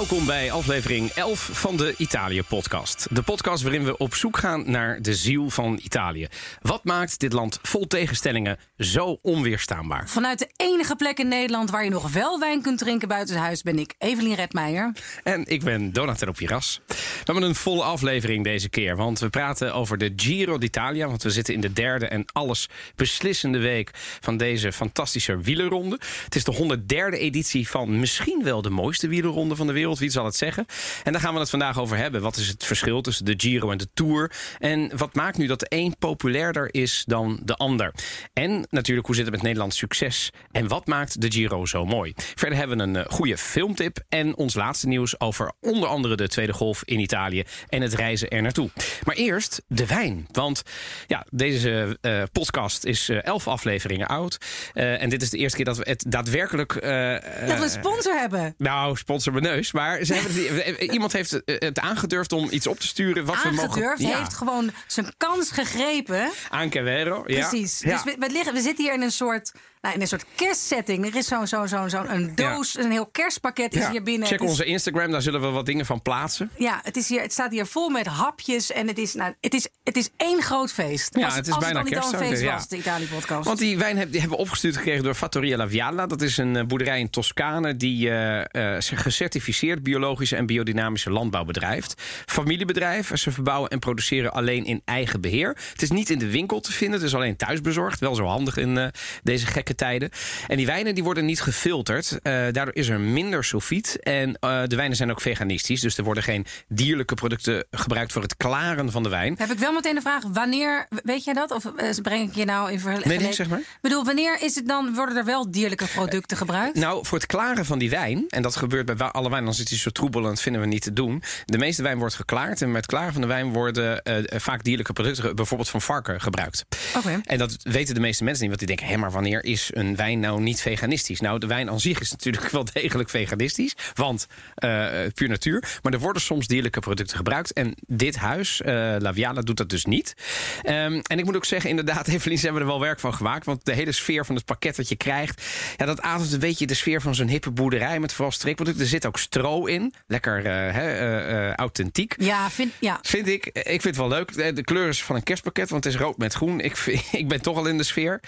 Welkom bij aflevering 11 van de Italië-podcast. De podcast waarin we op zoek gaan naar de ziel van Italië. Wat maakt dit land vol tegenstellingen zo onweerstaanbaar? Vanuit de enige plek in Nederland waar je nog wel wijn kunt drinken buiten huis ben ik Evelien Redmeijer. En ik ben Donatello Piras. We hebben een volle aflevering deze keer, want we praten over de Giro d'Italia. Want we zitten in de derde en alles beslissende week van deze fantastische wielerronde. Het is de 103e editie van misschien wel de mooiste wielerronde van de wereld. Wie zal het zeggen? En daar gaan we het vandaag over hebben. Wat is het verschil tussen de Giro en de Tour? En wat maakt nu dat de een populairder is dan de ander? En natuurlijk, hoe zit het met Nederlands succes? En wat maakt de Giro zo mooi? Verder hebben we een eh, goede filmtip en ons laatste nieuws over onder andere de tweede golf in Italië en het reizen er naartoe. Maar eerst de wijn. Want ja, deze eh, podcast is eh, elf afleveringen oud. En dit is de eerste keer dat we het daadwerkelijk. Dat we een sponsor hebben. nou, sponsor mijn neus. Maar ze hebben iemand heeft eh, het aangedurfd om iets op te sturen. Wat we mogen. Aangedurfd, Ja, heeft gewoon zijn kans gegrepen. aan Cavero. Ja. Precies. Dus we, we, liggen, we zitten hier in een soort, nou, in een soort kerstsetting. Er is zo'n zo, zo, zo, een doos, een heel kerstpakket is Ja. hier binnen. Check is- onze Instagram, daar zullen we wat dingen van plaatsen. Ja, het, is hier, het staat hier vol met hapjes en het is, nou, het is, het is één groot feest. Ja, als, het is als bijna het al niet al een feest ja. was, de Italië-podcast. Want die wijn heb- die hebben we opgestuurd gekregen door Fattoria La Viala. Dat is een eh, boerderij in Toscane die eh, gecertificeerd biologische en biodynamische landbouw bedrijft. Familiebedrijf. Ze verbouwen en produceren alleen in eigen beheer. Het is niet in de winkel te vinden, het is alleen thuisbezorgd. Wel zo handig in deze gekke tijden. En die wijnen die worden niet gefilterd. Eh, daardoor is er minder sulfiet. En eh, de wijnen zijn ook veganistisch. Dus er worden geen dierlijke producten gebruikt voor het klaren van de wijn. Heb ik wel meteen de vraag, wanneer, weet jij dat? Of eh, breng ik je nou in vergelijking? Nee, zeg maar. Ik bedoel, wanneer is het dan, worden er wel dierlijke producten gebruikt? Nou, voor het klaren van die wijn, en dat gebeurt bij alle wijn, als het is zo troebel en dat vinden we niet te doen. De meeste wijn wordt geklaard en met het klaren van de wijn worden eh, vaak dierlijke producten, bijvoorbeeld van varken, gebruikt. Oké. En dat weten de meeste mensen niet, want die denken: hé, maar wanneer is een wijn nou niet veganistisch? Nou, de wijn aan zich is natuurlijk wel degelijk veganistisch, want eh, puur natuur. Maar er worden soms dierlijke producten gebruikt. En dit huis, eh La Viala, doet dat dus niet. Ehm, en ik moet ook zeggen, inderdaad, Evelien, ze hebben er wel werk van gemaakt. Want de hele sfeer van het pakket wat je krijgt, ja, dat ademt een beetje de sfeer van zo'n hippe boerderij met vooral strikproducten. Er zit ook stro in, lekker eh, eh, eh, authentiek. Ja, vind, ja. Vind ik. Ik vind het wel leuk. De de kleur is van een kerstpakket, want het is rood met groen. Ik, vind- ik ben toch al in de sfeer.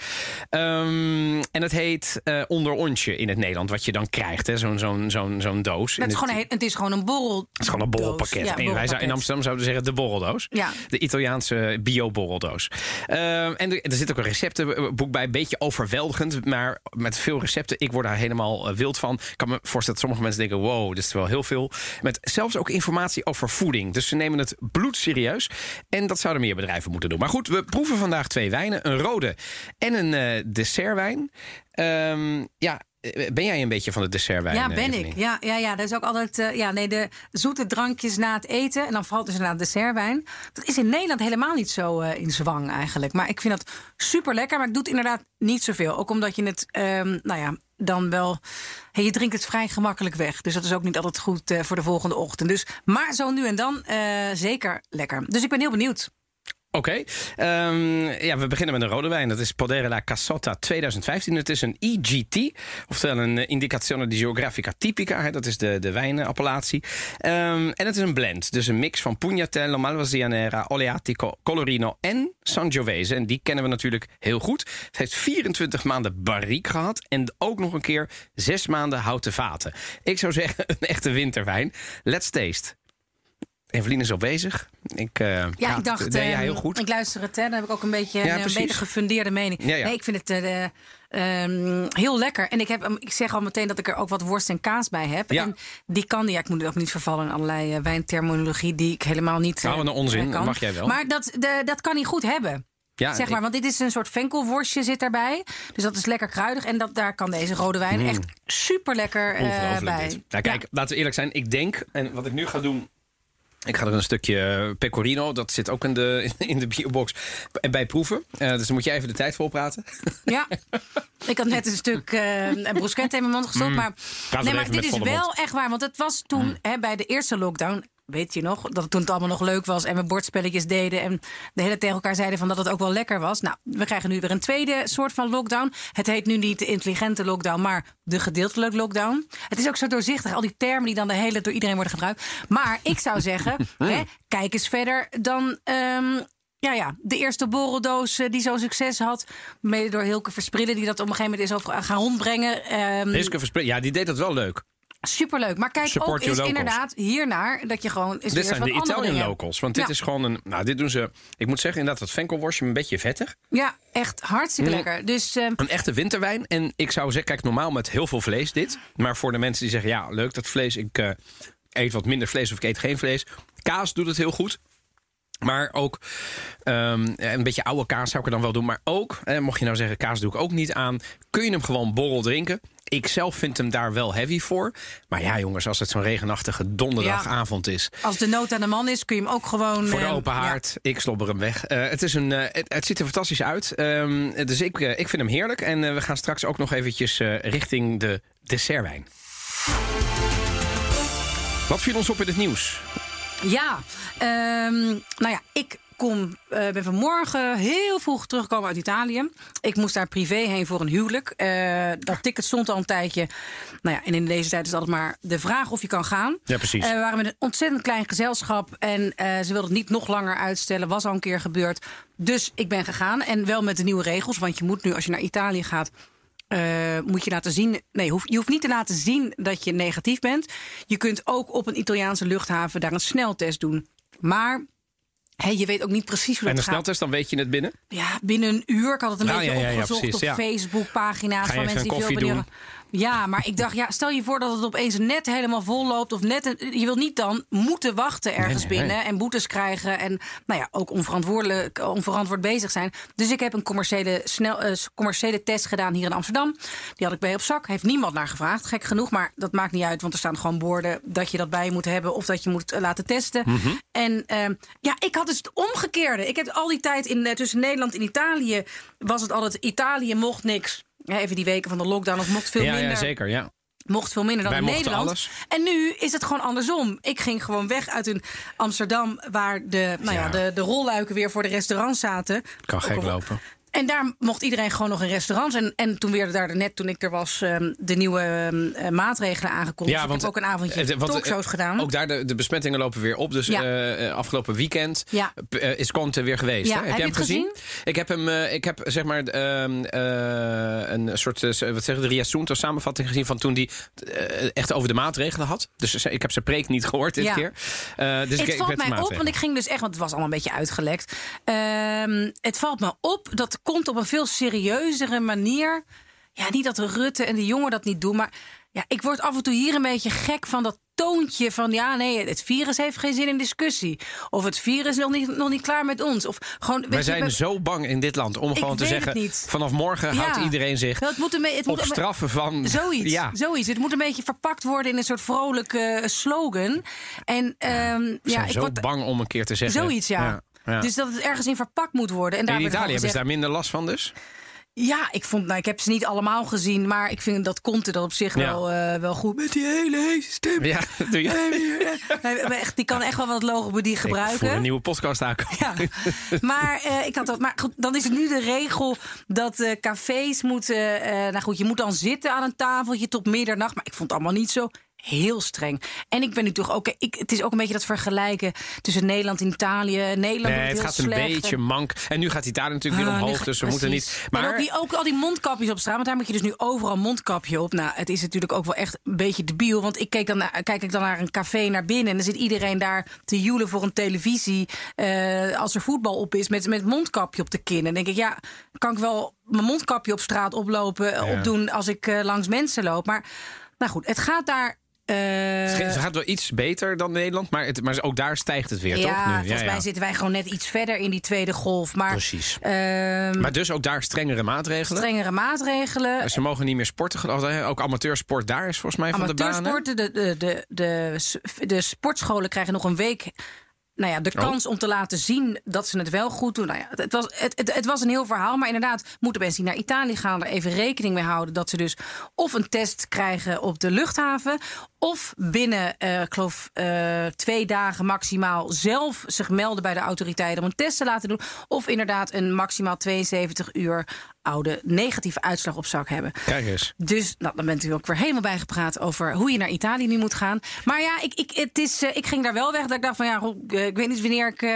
Ehm, en het heet eh onderontje in het Nederland, wat je dan krijgt. hè, Zo'n zo'n zo'n zo'n doos. Het is, gewoon een, het is gewoon een borrel. het is gewoon een borrelpakket. Ja, En wij zou, in. Amsterdam zouden we zeggen de borreldoos. Ja. De Italiaanse bio-borreldoos. Ehm, en er, er zit ook een receptenboek bij. Een beetje overweldigend, maar met veel recepten. Ik word daar helemaal eh, wild van. Ik kan me voorstellen dat sommige mensen denken... wow, dit is wel heel veel. Met zelfs ook informatie over voeding. Dus ze nemen het bloedserieus. En dat zouden meer bedrijven moeten doen. Maar goed, we proeven vandaag twee wijnen. Een rode en een eh, dessertwijn. Ehm, ja, eh, ben jij een beetje van de dessertwijn? Ja, eh, ben ik. Ja, ja, ja, dat is ook altijd. eh, ja, nee, de zoete drankjes na het eten. En dan valt dus inderdaad dessertwijn. Dat is in Nederland helemaal niet zo in zwang eigenlijk. Maar ik vind dat super lekker. Maar ik doe het inderdaad niet zoveel. Ook omdat je het, ehm, nou ja, dan wel. Hey, je drinkt het vrij gemakkelijk weg. Dus dat is ook niet altijd goed voor de volgende ochtend. Dus, maar zo nu en dan zeker lekker. Dus ik ben heel benieuwd. Oké, Ehm, ja, we beginnen met een rode wijn. Dat is Podere Cassotta 2015. Het is een EGT, oftewel een eh, Indicazione di Geografica Tipica. Hè, dat is de, de. Ehm, en het is een blend, dus een mix van Pugnatello, Malvasia Oleatico, Colorino en Sangiovese. En die kennen we natuurlijk heel goed. Het heeft 24 maanden barrique gehad en ook nog een keer 6 maanden houten vaten. Ik zou zeggen, een echte winterwijn. Let's taste. Evelien is al bezig. Ik, eh, Ja, ga- ik dacht, Nee, ja, ehm, heel goed. ik luister het, hè, dan heb ik ook een beetje Ja, een, precies. beter gefundeerde mening. Ja, ja. Nee, ik vind het eh, ehm, heel lekker. En ik, heb, hem- ik zeg al meteen dat ik er ook wat worst en kaas bij heb. Ja. En die kan, ja, ik moet ook niet vervallen in allerlei eh, wijnterminologie die ik helemaal niet. Nou, eh, een onzin, eh, kan. mag jij wel. Maar dat, de, dat kan hij goed hebben. Ja, zeg maar, ik- want dit is een soort venkelworstje zit daarbij. Dus dat is lekker kruidig. En dat, daar kan deze rode wijn echt super lekker bij. dit. Nou, kijk, laten we eerlijk zijn. Ik denk, en wat ik nu ga doen... Ik ga er een stukje eh, pecorino, dat zit ook in de, in de biobox, en bij proeven. Eh, dus dan moet je even de tijd volpraten. Ja, ik had net een stuk eh een bruschetta in mijn mond gestopt. Maar, er nee, maar dit is wel echt waar. Want het was toen hè, bij de eerste lockdown Weet je nog? Dat het toen het allemaal nog leuk was en we bordspelletjes deden. En de hele tegen elkaar zeiden van dat het ook wel lekker was. Nou, we krijgen nu weer een tweede soort van lockdown. Het heet nu niet de intelligente lockdown, maar de gedeeltelijke lockdown. Het is ook zo doorzichtig, al die termen die dan de hele door iedereen worden gebruikt. Maar ik zou zeggen, hè, kijk eens verder dan. ehm, ja, ja, de eerste borreldoos eh, die zo'n succes had. Mede door Hilke Versprillen, die dat op een gegeven moment is over gaan rondbrengen. Ehm, Hiske Verspre- ja, die deed dat wel leuk. Superleuk. Maar kijk Support ook eens locals. inderdaad hiernaar dat je gewoon eens Dit zijn de Italian locals. Want dit Ja. is gewoon een. Nou, dit doen ze. Ik moet zeggen, inderdaad, dat venkelworstje een beetje vettig. Ja, echt hartstikke Mm. lekker. Dus eh, Een echte winterwijn. En ik zou zeggen, kijk, normaal met heel veel vlees dit. Maar voor de mensen die zeggen, ja, leuk dat vlees. Ik eh, eet wat minder vlees of ik eet geen vlees. Kaas doet het heel goed. Maar ook ehm, een beetje oude kaas zou ik er dan wel doen. Maar ook, eh, mocht je nou zeggen, kaas doe ik ook niet aan. Kun je hem gewoon borrel drinken. Ik zelf vind hem daar wel heavy voor. Maar ja, jongens, als het zo'n regenachtige donderdagavond is. als de nood aan de man is, kun je hem ook gewoon... Voor de eh, open ja. haard. Ik slobber hem weg. Eh, het, is een, eh, het, het ziet er fantastisch uit. Ehm, dus ik, eh, ik vind hem heerlijk. En we gaan straks ook nog eventjes richting de dessertwijn. Wat viel ons op in het nieuws? Ja, ehm, nou ja, ik kom, eh, ben vanmorgen heel vroeg teruggekomen uit Italië. Ik moest daar privé heen voor een huwelijk. Eh, dat ticket stond al een tijdje. Nou ja, en in deze tijd is het altijd maar de vraag of je kan gaan. Ja, precies. Eh, we waren met een ontzettend klein gezelschap. En ze wilden het niet nog langer uitstellen. Was al een keer gebeurd. Dus ik ben gegaan. En wel met de nieuwe regels. Want je moet nu, als je naar Italië gaat... moet je laten zien. Nee, hoef, je hoeft niet te laten zien dat je negatief bent. Je kunt ook op een Italiaanse luchthaven daar een sneltest doen. Maar hé, je weet ook niet precies hoe En dat de gaat. sneltest, dan weet je het binnen. Ja, binnen een uur. Ik had het een Nou, beetje ja, ja, ja, opgezocht precies, op ja. Facebook-pagina's van mensen die veel benieuwen. Ja, maar ik dacht, ja, stel je voor dat het opeens net helemaal vol loopt. Of net een, je wil niet dan moeten wachten ergens Nee, nee, binnen en boetes krijgen. En nou ja, ook onverantwoordelijk, onverantwoord bezig zijn. Dus ik heb een commerciële, snel, eh, commerciële test gedaan hier in Amsterdam. Die had ik bij op zak. Heeft niemand naar gevraagd, gek genoeg. Maar dat maakt niet uit, want er staan gewoon borden dat je dat bij je moet hebben. Of dat je moet eh, laten testen. Mhm. En eh, ja, ik had dus het omgekeerde. Ik heb al die tijd in, eh, tussen Nederland en Italië was het altijd Italië mocht niks. Even die weken van de lockdown of mocht veel ja, minder ja, zeker. Ja. mocht veel minder dan Wij in Nederland. alles. En nu is het gewoon andersom. Ik ging gewoon weg uit een Amsterdam waar de, nou ja. Ja. de, de rolluiken weer voor de restaurants zaten. Kan gek lopen. En daar mocht iedereen gewoon nog in restaurants. En, en toen werden daar net, toen ik er was, ehm, de nieuwe ehm, eh, maatregelen aangekondigd. Ja, ik want, heb ook een avondje eh, want, talkshows eh, gedaan. Ook daar, de, de besmettingen lopen weer op. Dus Ja. eh, eh, afgelopen weekend Ja. eh, is Conte weer geweest. Ja, hè? Heb, je hem het gezien? Ik heb hem, eh, ik heb zeg maar ehm, eh, een soort, eh, wat zeggen de riassunto samenvatting gezien van toen hij echt over de maatregelen had. Dus ik heb zijn preek niet gehoord dit keer. Eh, dus ik, het ik valt werd mij op, want ik ging dus echt, want het was allemaal een beetje uitgelekt. Het valt me op dat komt op een veel serieuzere manier. Ja, niet dat Rutte en de jongen dat niet doen, maar ja, ik word af en toe hier een beetje gek van dat toontje van ja, nee, het virus heeft geen zin in discussie. Of het virus is nog niet, nog niet klaar met ons. Of gewoon, je, zijn we- zo bang in dit land om gewoon te zeggen... vanaf morgen Ja. houdt iedereen zich Het moet een het moet op straffen van... Zoiets, Ja. zoiets. Het moet een beetje verpakt worden in een soort vrolijke eh, slogan. En We ja, zijn ik zo word, bang om een keer te zeggen... zoiets, ja. Ja. Dus dat het ergens in verpakt moet worden. En daar in Italië hebben ze daar minder last van dus? Ja, ik vond, nou, ik heb ze niet allemaal gezien, maar ik vind dat Conte dat op zich Ja. wel, eh, wel goed. Met die hele heese stem. Ja, doe je. Hij- echt, die kan echt wel wat logopedie Ik gebruiken. een nieuwe podcast aankomen. Ja, maar eh, ik had dat. Maar goed, dan is het nu de regel dat eh, cafés moeten. nou goed, je moet dan zitten aan een tafeltje tot middernacht. Maar ik vond het allemaal niet zo heel streng. En ik ben nu toch ook. Ik, het is ook een beetje dat vergelijken tussen Nederland en Italië. Nederland Nee, het heel gaat een beetje mank. En nu gaat Italië natuurlijk weer Ah, omhoog, dus we moeten niet... Maar ook, die, ook al die mondkapjes op straat, want daar moet je dus nu overal mondkapje op. Nou, het is natuurlijk ook wel echt een beetje debiel. Want ik keek dan naar, kijk ik dan naar een café naar binnen en dan zit iedereen daar te joelen voor een televisie. eh, als er voetbal op is, met, met mondkapje op de kin. En dan denk ik, ja, kan ik wel mijn mondkapje op straat oplopen, Ja. opdoen als ik eh, langs mensen loop. Maar nou goed, het gaat daar. Eh, het gaat wel iets beter dan Nederland, maar, het, maar ook daar stijgt het weer, ja, toch? Nu? volgens mij zitten wij gewoon net iets verder in die tweede golf. Maar, Precies. ehm, Maar dus ook daar strengere maatregelen. strengere maatregelen. Ze mogen niet meer sporten. Ook amateursport daar is volgens mij van de. Amateursporten, de, de, de, de sportscholen krijgen nog een week nou ja, de Oh. kans om te laten zien dat ze het wel goed doen. Nou ja, het, was, het, het, het was een heel verhaal. Maar inderdaad, moeten mensen die naar Italië gaan er even rekening mee houden dat ze dus of een test krijgen op de luchthaven. Of binnen, ik geloof, eh, twee dagen maximaal zelf zich melden bij de autoriteiten om een test te laten doen. Of inderdaad een maximaal 72 uur oude negatieve uitslag op zak hebben. Kijk eens. Dus nou, dan bent u ook weer helemaal bijgepraat over hoe je naar Italië nu moet gaan. Maar ja, ik, ik, het is, eh, ik ging daar wel weg. Dat ik dacht van ja, eh, ik weet niet wanneer ik, eh,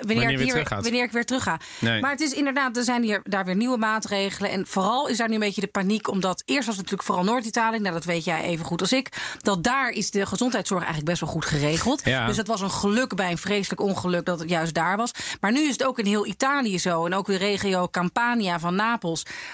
wanneer ik weer hier, wanneer ik weer terug ga. Nee. Maar het is inderdaad, er zijn hier, daar weer nieuwe maatregelen. En vooral is daar nu een beetje de paniek. Omdat eerst was het natuurlijk vooral Noord-Italië. Nou, dat weet jij even goed als ik. Dat daar is de gezondheidszorg eigenlijk best wel goed geregeld. Ja. Dus het was een geluk bij een vreselijk ongeluk dat het juist daar was. Maar nu is het ook in heel Italië zo. En ook de regio Campania van Napels.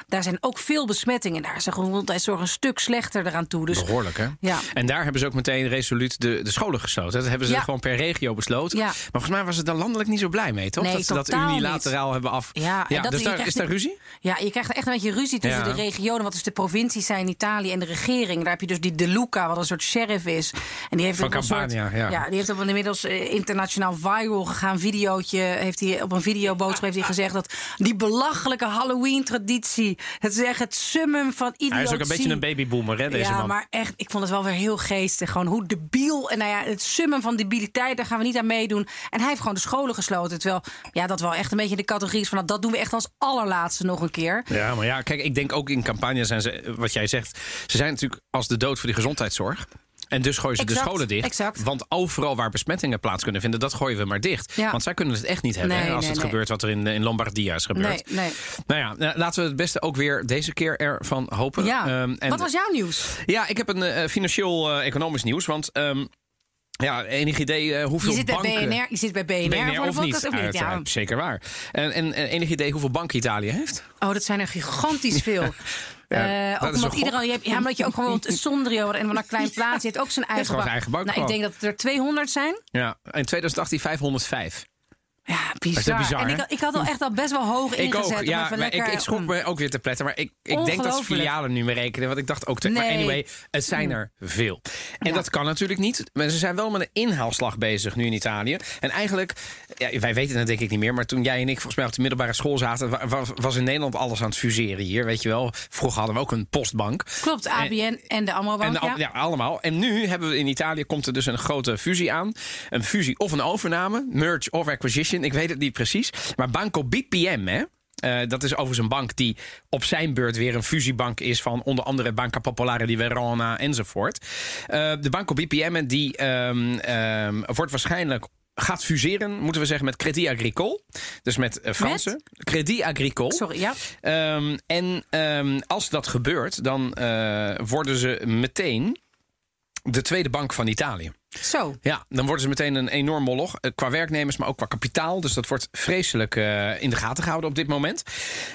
Daar zijn ook veel besmettingen. Daar is de gezondheidszorg een stuk slechter eraan toe. Dus Behoorlijk, hè? Ja. En daar hebben ze ook meteen resoluut de, de scholen gesloten. Dat hebben ze Ja. gewoon per regio besloten. Ja. Maar volgens mij was het dan landelijk niet zo blij mee, toch? Nee, dat ze dat unilateraal hebben af... Ja, dat- dus daar, is daar niet- ruzie? Ja, je krijgt echt een beetje ruzie tussen de regionen. Wat dus de provincies zijn in Italië en de regering. Daar heb je dus die De Luca, wat een soort sheriff is. En die heeft Van Campania, soort, ja. die heeft op een inmiddels eh, internationaal viral gegaan videootje. Heeft hij op een videoboodschap heeft hij gezegd dat die belachelijke Halloween-traditie. Het is echt het summum van idiotie. Hij is ook een beetje een babyboomer, hè, deze ja, man. maar echt, ik vond het wel weer heel geestig. Gewoon hoe debiel. En nou ja, het summum van debiliteit, daar gaan we niet aan meedoen. En hij heeft gewoon de scholen gesloten. Terwijl, ja, dat wel echt een beetje de categorie is van... nou, dat doen we echt als allerlaatste nog een keer. Ja, maar ja, kijk, ik denk ook in campagne zijn ze, wat jij zegt, ze zijn natuurlijk als de dood voor die gezondheidszorg. En dus gooien ze de scholen dicht. exact. Want overal waar besmettingen plaats kunnen vinden, dat gooien we maar dicht. Ja. Want zij kunnen het echt niet hebben Nee, hè, als nee, het nee. gebeurt wat er in, in Lombardia is gebeurd. Nou ja, nou, laten we het beste ook weer deze keer ervan hopen. Ja. Ehm, en- Wat was jouw nieuws? Ja, ik heb een eh, financieel-economisch nieuws. Want ehm, ja, enig idee eh, hoeveel Je zit bij banken... BNR, je zit bij BNR, BNR of niet? of niet? Ja. Zeker waar. En, en enig idee hoeveel banken Italië heeft? Oh, dat zijn er gigantisch veel. Ja, Eh, ook omdat een iedereen, je hebt, ja, omdat je ook gewoon Sondrio en van een klein plaatsje heeft ook zijn eigen zijn eigen bank Nou, ik denk dat er 200 zijn. Ja, in 2018 505. Ja, bizar. en ik, ik had al echt al best wel hoog Ik ingezet. ook, om ja. Maar ik, lekker, ik schrok mm. me ook weer te pletten. Maar ik, ik denk dat filialen nu meer rekenen. Want ik dacht ook... Te, Maar Nee. Mm. anyway, het zijn er veel. En Ja. dat kan natuurlijk niet. Maar ze zijn wel met een inhaalslag bezig nu in Italië. En eigenlijk... Ja, wij weten het denk ik niet meer. Maar toen jij en ik volgens mij op de middelbare school zaten... wa- wa- was in Nederland alles aan het fuseren hier. Weet je wel. Vroeger hadden we ook een postbank. Klopt, ABN en de Amro Bank, En de- ja. ja, allemaal. En nu hebben we in Italië komt er dus een grote fusie aan. Een fusie of een overname. Merge of acquisition. Ik weet het niet precies. Maar Banco BPM, hè? Eh, dat is overigens een bank die op zijn beurt weer een fusiebank is van onder andere Banca Popolare di Verona enzovoort. Eh, de Banco BPM die ehm, ehm, wordt waarschijnlijk gaat fuseren, moeten we zeggen, met Crédit Agricole. Dus met eh, Fransen. Crédit Agricole. Sorry, ja. Ehm, en als dat gebeurt, dan worden ze meteen de tweede bank van Italië. Zo. Ja, dan worden ze meteen een enorm moloch. eh, Qua werknemers, maar ook qua kapitaal. Dus dat wordt vreselijk eh, in de gaten gehouden op dit moment.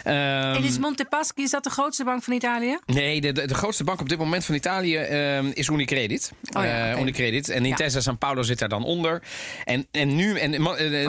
Ehm, En is Montepaschi, is dat de grootste bank van Italië? Nee, de, de, de grootste bank op dit moment van Italië ehm, is Unicredit. Oh ja, Eh. Unicredit. En Intesa San Paolo zit daar dan onder. En, en nu, en ja.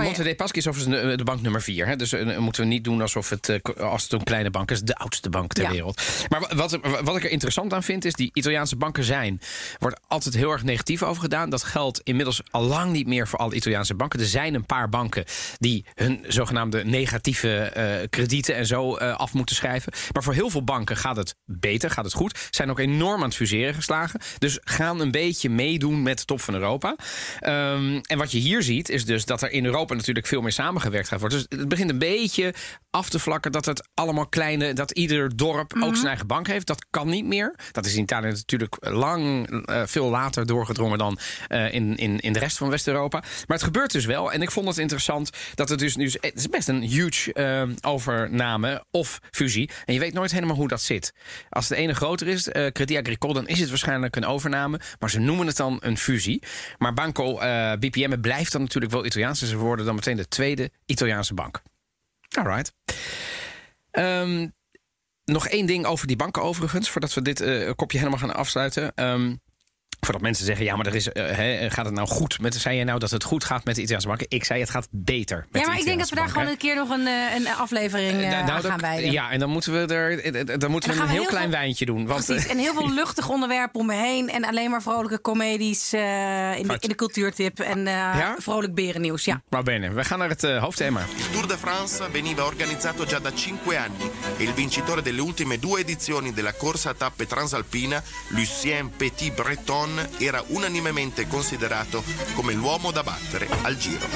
Monte Paschi is overigens de, de bank nummer vier. Hè? Dus moeten we niet doen alsof het, als het een kleine bank is, de oudste bank ter Ja. wereld. Maar wa- wat, wat ik er interessant aan vind, is die Italiaanse banken zijn, wordt altijd heel erg negatief over gedaan. Dat geldt inmiddels al lang niet meer voor alle Italiaanse banken. Er zijn een paar banken die hun zogenaamde negatieve eh, kredieten en zo eh, af moeten schrijven. Maar voor heel veel banken gaat het beter, gaat het goed. Zijn ook enorm aan het fuseren geslagen. Dus gaan een beetje meedoen met de top van Europa. Ehm, en wat je hier ziet, is dus dat er in Europa natuurlijk veel meer samengewerkt gaat worden. Dus het begint een beetje af te vlakken dat het allemaal kleine, dat ieder dorp ook zijn eigen bank heeft. Dat kan niet meer. Dat is in Italië natuurlijk lang, eh, veel later doorgedrongen dan eh, in, in, in de rest van West-Europa. Maar het gebeurt dus wel. En ik vond het interessant dat het dus nu. Het is best een huge eh, overname of fusie. En je weet nooit helemaal hoe dat zit. Als de ene groter is, Crédit Agricole, dan is het waarschijnlijk een overname. Maar ze noemen het dan een fusie. Maar Banco BPM blijft dan natuurlijk wel Italiaans. En ze worden dan meteen de tweede Italiaanse bank. Alright. Ehm, nog één ding over die banken overigens, voordat we dit kopje helemaal gaan afsluiten. Ehm, Voordat mensen zeggen, ja, maar er is, uh, hè, gaat het nou goed met... Zei je nou dat het goed gaat met de Italiaanse banken? Ik zei, het gaat beter met Ja, maar de ik denk dat we daar gewoon een keer nog een, eh, een aflevering eh, Nou, aan gaan wijden. Ja, en dan moeten we er eh, dan moeten we een heel heel klein veel- wijntje doen. Want, Precies, eh, en heel veel luchtig onderwerpen om me heen. En alleen maar vrolijke comedies eh, in, de, in de cultuurtip. En eh, Ja? vrolijk berennieuws, ja. maar bene, we gaan naar het eh, hoofdthema. Il Tour de France veniva organizzato già da cinque anni e il vincitore delle ultime due edizioni della corsa a tappe transalpina, Lucien Petit-Breton, era unanimemente considerato come l'uomo da battere al Giro.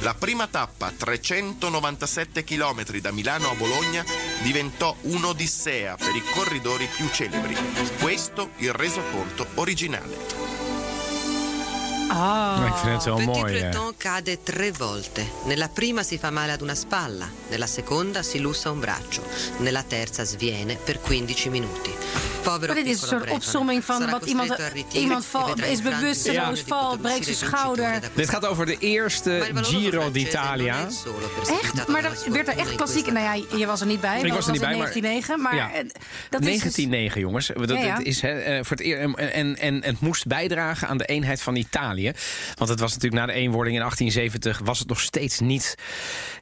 La prima tappa, 397 km da Milano a Bologna, diventò un'odissea per i corridori più celebri. Questo il resoconto originale. Ah. Ik vind het wel Petit mooi. Breton cade tre volte. Nella prima si fa male ad una spalla, nella seconda si lussa un braccio, nella terza sviene per 15 minuti. Povero Maar dit is een soort opsomming van wat iemand, iemand valt, is bewusteloos, valt, breekt zijn schouder. Dit gaat over de eerste Giro d'Italia. Echt? Maar dat werd er echt klassiek. Nou ja, je was er niet bij. Ik was er niet bij, in maar- 1909. Maar Ja. eh, dat is dus- 1909, jongens. Dat, Ja, is, hè, eh, voor het eer, en, en, en het moest bijdragen aan de eenheid van Italië. Want het was natuurlijk na de eenwording in 1870... was het nog steeds niet...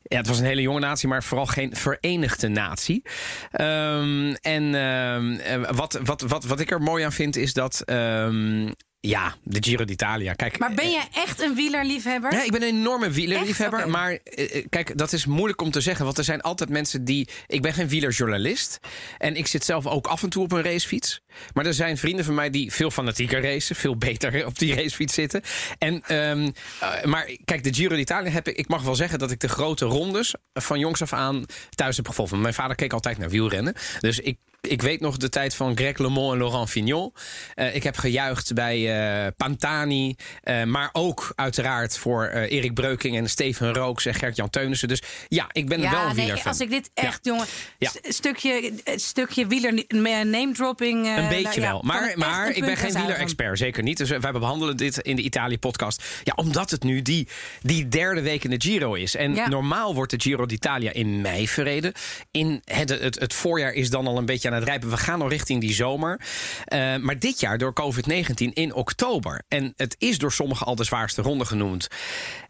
Ja, het was een hele jonge natie, maar vooral geen verenigde natie. Ehm, en ehm, eh, wat, wat, wat, wat ik er mooi aan vind, is dat... ehm, ja, de Giro d'Italia. Kijk, Maar ben jij echt een wielerliefhebber? ja, ik ben een enorme wielerliefhebber. Maar eh, eh, kijk, dat is moeilijk om te zeggen. Want er zijn altijd mensen die. Ik ben geen wielerjournalist. En ik zit zelf ook af en toe op een racefiets. Maar er zijn vrienden van mij die veel fanatieker racen. Veel beter op die racefiets zitten. En, ehm, eh, maar kijk, de Giro d'Italia heb ik. Ik mag wel zeggen dat ik de grote rondes van jongs af aan thuis heb gevolgd. Mijn vader keek altijd naar wielrennen. Dus ik. Ik weet nog de tijd van Greg LeMond en Laurent Fignon. Eh, ik heb gejuicht bij eh, Pantani. eh, maar ook uiteraard voor Erik Breuking en Steven Rooks en Gert-Jan Teunissen. Dus ja, ik ben wel een nee, als ik dit echt, jongen, Ja. stukje, stukje wieler name dropping. Een beetje wel. Maar, maar ik ben geen wieler wielerexpert, zeker niet. Dus we we behandelen dit in de Italië-podcast. Ja, omdat het nu die, die derde week in de Giro is. En normaal wordt de Giro d'Italia in mei verreden. In het, het, het voorjaar is dan al een beetje aan het rijpen. We gaan al richting die zomer. Eh, maar dit jaar door COVID-19 in oktober. En het is door sommigen al de zwaarste ronde genoemd.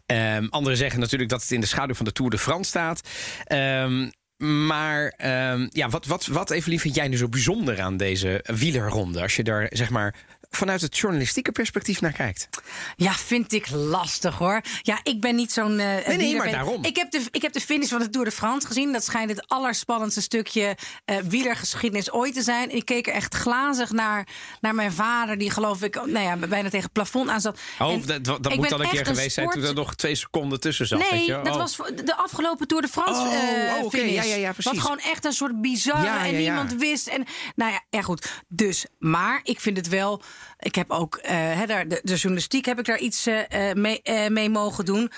Ehm anderen zeggen natuurlijk dat het in de schaduw van de Tour de France staat. Ehm, maar ehm, ja, wat, wat, wat Evelien, vind jij nu zo bijzonder aan deze wielerronde? Als je daar zeg maar vanuit het journalistieke perspectief naar kijkt. Ja, vind ik lastig hoor. Ja, ik ben niet zo'n. eh nee, wielerfan. maar daarom. Ik heb, de, ik heb de finish van de Tour de France gezien. Dat schijnt het allerspannendste stukje eh, wielergeschiedenis ooit te zijn. Ik keek er echt glazig naar, naar mijn vader, die geloof ik nou ja, bijna tegen het plafond aan zat. Oh, En dat, dat moet dan een keer geweest zijn toen er nog twee seconden tussen zat. weet Nee, je? dat Oh. was voor de afgelopen Tour de France Oh, eh, oh, oké. finish. Ja, ja, ja, precies. Wat gewoon echt een soort bizarre Ja, en ja. niemand wist. En, nou ja, ja, goed. Dus, maar ik vind het wel... Ik heb ook, eh, daar, de, de journalistiek heb ik daar iets eh, eh, mee, mee mogen doen.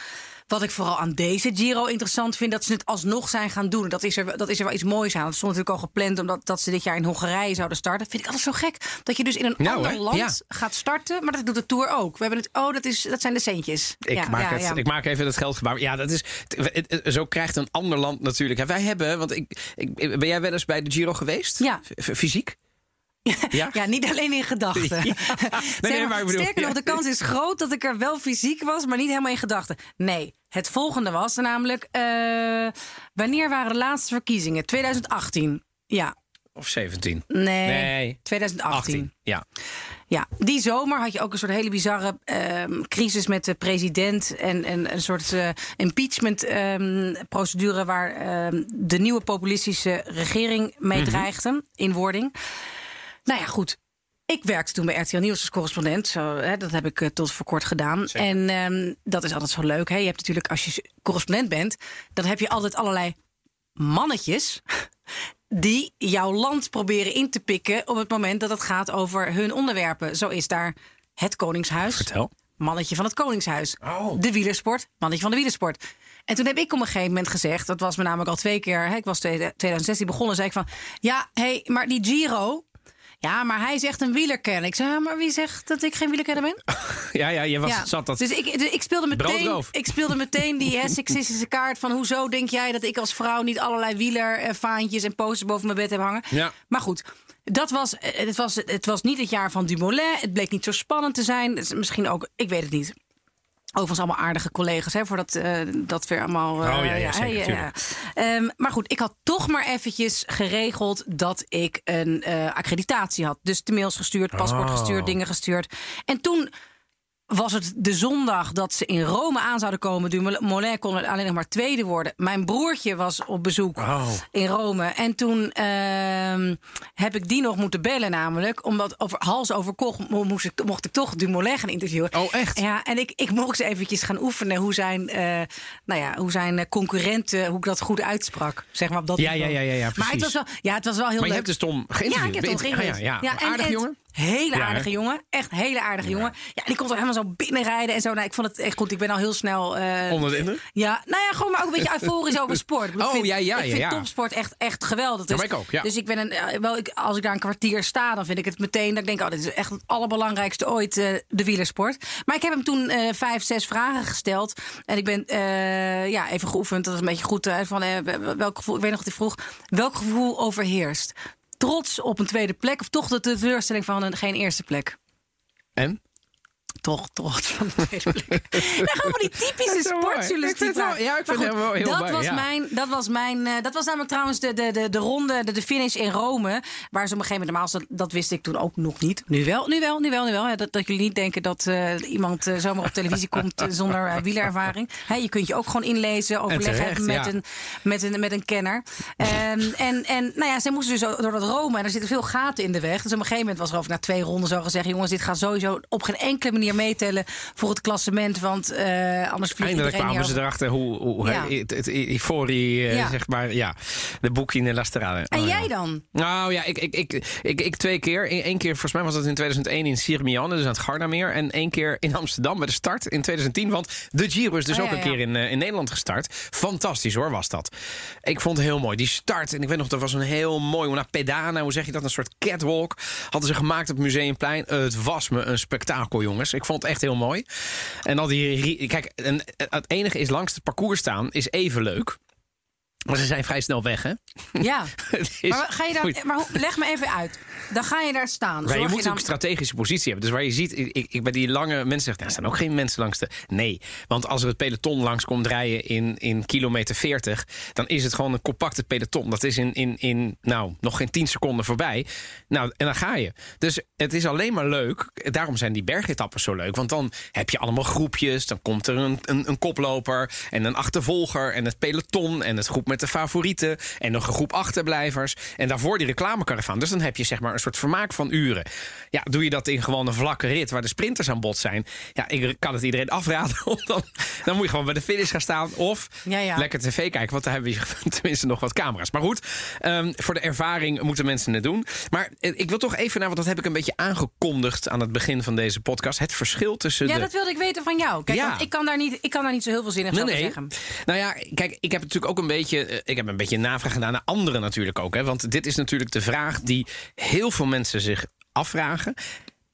Wat ik vooral aan deze Giro interessant vind, dat ze het alsnog zijn gaan doen. Dat is er, dat is er wel iets moois aan. Het stond natuurlijk al gepland omdat dat ze dit jaar in Hongarije zouden starten. Vind ik altijd zo gek. Dat je dus in een Nou, ander hè? land Ja. gaat starten. Maar dat doet de Tour ook. We hebben het, oh, dat, is, dat zijn de centjes. Ik, Ja, maak ja, het, ik maak even het geldgebaar. Ja, dat is. het- het- Zo krijgt een ander land natuurlijk. En wij hebben, want ik, ik, ben jij wel eens bij de Giro geweest? Ja. F- Fysiek? Ja? Ja, niet alleen in gedachten. Ja. Nee, nee, sterker nog, de kans is groot dat ik er wel fysiek was, maar niet helemaal in gedachten. Nee, het volgende was namelijk... eh, wanneer waren de laatste verkiezingen? 2018. Ja, Of 17? nee. Nee. 2018. 18. Ja. Ja, die zomer had je ook een soort hele bizarre ehm, crisis met de president. En, en een soort eh, impeachment-procedure waar ehm, de nieuwe populistische regering mee Mhm. dreigde in wording. Nou ja, goed. Ik werkte toen bij RTL Nieuws als correspondent. Zo, hè, dat heb ik eh, tot voor kort gedaan. Zeker. En ehm, dat is altijd zo leuk. Hè? Je hebt natuurlijk, als je correspondent bent, dan heb je altijd allerlei mannetjes die jouw land proberen in te pikken op het moment dat het gaat over hun onderwerpen. Zo is daar het Koningshuis. Vertel. Mannetje van het Koningshuis. Oh. De wielersport. Mannetje van de wielersport. En toen heb ik op een gegeven moment gezegd, dat was me namelijk al twee keer, hè, ik was tweede- 2016 begonnen, zei ik van, ja, hé, hey, maar die Giro, ja, maar hij is echt een wielerkenner. Ik zei, ja, maar wie zegt dat ik geen wielerkenner ben? Ja, ja, je was, Ja. zat dat. Dus ik, dus ik, speelde meteen, ik speelde meteen die hè, seksistische kaart van... hoezo denk jij dat ik als vrouw niet allerlei wielervaantjes en posters boven mijn bed heb hangen? Ja. Maar goed, Dat was, eh, het, was, het was niet het jaar van Dumoulin. Het bleek niet zo spannend te zijn. Misschien ook, ik weet het niet. Overigens allemaal aardige collega's, hè, voordat uh, dat weer allemaal... Uh, oh ja, ja, zeker, ja, ja. Um, maar goed, ik had toch maar eventjes geregeld dat ik een uh, accreditatie had. Dus de mails gestuurd, paspoort Oh. gestuurd, dingen gestuurd. En toen was het de zondag dat ze in Rome aan zouden komen. Dumoulin kon er alleen nog maar tweede worden. Mijn broertje was op bezoek in Rome. En toen uh, heb ik die nog moeten bellen namelijk. Omdat over hals over kop moest ik, mocht ik toch Dumoulin gaan interviewen. Oh, echt? Ja, en ik, ik mocht eens eventjes gaan oefenen hoe zijn, uh, nou ja, hoe zijn concurrenten, hoe ik dat goed uitsprak. Zeg maar op dat Ja, ja, ja, ja, ja, Maar het precies. was wel, ja, het was wel heel Maar je leuk. hebt dus Tom Ja, geïnterviewd. ik heb Tom Ah, geïnterviewd. ja, ja. en- en- jongen? Hele aardige jongen. Echt hele aardige jongen. Ja, die komt er helemaal zo binnenrijden en zo. Nou, ik vond het echt goed. Ik ben al heel snel... eh, Onder de indruk? ja, nou ja, gewoon maar ook een beetje euforisch over sport. Ik Oh, vind, ja, ja, ik ja, vind ja. topsport echt, echt geweldig. Dus, ik ook, ja. dus ik ben een, eh, wel, ik, als ik daar een kwartier sta, dan vind ik het meteen dat ik denk, oh, dit is echt het allerbelangrijkste ooit, eh, de wielersport. Maar ik heb hem toen vijf, zes vragen gesteld. En ik ben ja, even geoefend. Dat is een beetje goed. van, welk gevoel, ik weet nog wat hij vroeg. Welk gevoel overheerst? Trots op een tweede plek of toch de teleurstelling van een, geen eerste plek? En? Toch, trots van de tweede plek. nou, gewoon van die typische sportjournalistiek. Ja, ik vind het wel heel dat mooi, was ja. mijn, dat was mijn, eh, dat was namelijk trouwens de, de, de, de ronde, de, de finish in Rome, waar ze op een gegeven moment, normaal, dat, dat wist ik toen ook nog niet. Nu wel, nu wel, nu wel, nu wel. Dat, dat jullie niet denken dat eh, iemand eh, zomaar op televisie komt zonder wielerervaring. Je kunt je ook gewoon inlezen, overleggen terecht, met, ja. een, met, een, met een kenner. Ehm, en, en nou ja, ze moesten dus door dat Rome en er zitten veel gaten in de weg. Dus op een gegeven moment was er over na twee ronden zo gezegd: jongens, dit gaat sowieso op geen enkele manier meetellen voor het klassement, want eh, anders vliegt Eindelijk kwamen ze erachter hoe, hoe Ja. het, het, Ivorie, eh, Ja. zeg maar, ja, de boekje in La Strade. En Oh, jij dan? Nou ja, ik, ik, ik, ik, ik twee keer. Eén keer, volgens mij was dat in 2001 in Sirmione, dus aan het Gardameer. En één keer in Amsterdam bij de start in 2010. Want de Giro is dus Oh, ook een keer in, eh, in Nederland gestart. Fantastisch hoor, was dat. Ik vond het heel mooi. Die start, en ik weet nog, dat was een heel mooi, una pedana, hoe zeg je dat? Een soort catwalk. Hadden ze gemaakt op Museumplein. Het was me een spektakel, jongens. Ik vond het echt heel mooi. En al die... Kijk, en het enige is langs het parcours staan is even leuk. Maar ze zijn vrij snel weg, hè? Ja. Maar, ga je dan, maar leg me even uit. Dan ga je daar staan. Maar je moet dan- ook een strategische positie hebben. Dus waar je ziet, ik, ik, bij die lange mensen zeg, nou, er staan ook geen mensen langs de. Nee, want als er het peloton langs komt rijden in, in kilometer 40, dan is het gewoon een compacte peloton. Dat is in, in, in nou, nog geen 10 seconden voorbij. Nou, en dan ga je. Dus het is alleen maar leuk. Daarom zijn die bergetappes zo leuk. Want dan heb je allemaal groepjes. Dan komt er een, een, een koploper en een achtervolger en het peloton en het groep met de favorieten en nog een groep achterblijvers. En daarvoor die reclamekaravaan. Dus dan heb je zeg maar een soort vermaak van uren. Ja, doe je dat in gewoon een vlakke rit waar de sprinters aan bod zijn. Ja, ik kan het iedereen afraden. Dan, dan moet je gewoon bij de finish gaan staan. Of Ja, ja. lekker tv kijken. Want daar hebben we tenminste nog wat camera's. Maar goed, ehm, voor de ervaring moeten mensen het doen. Maar eh, ik wil toch even naar, want dat heb ik een beetje aangekondigd aan het begin van deze podcast. Het verschil tussen Ja, de. dat wilde ik weten van jou. Kijk, Ja. ik kan, daar niet, ik kan daar niet zo heel veel zinnigs Nee, over nee. zeggen. Nou ja, kijk, ik heb natuurlijk ook een beetje. Eh, Ik heb een beetje navraag gedaan naar anderen natuurlijk ook. Hè, want dit is natuurlijk de vraag die heel veel mensen zich afvragen.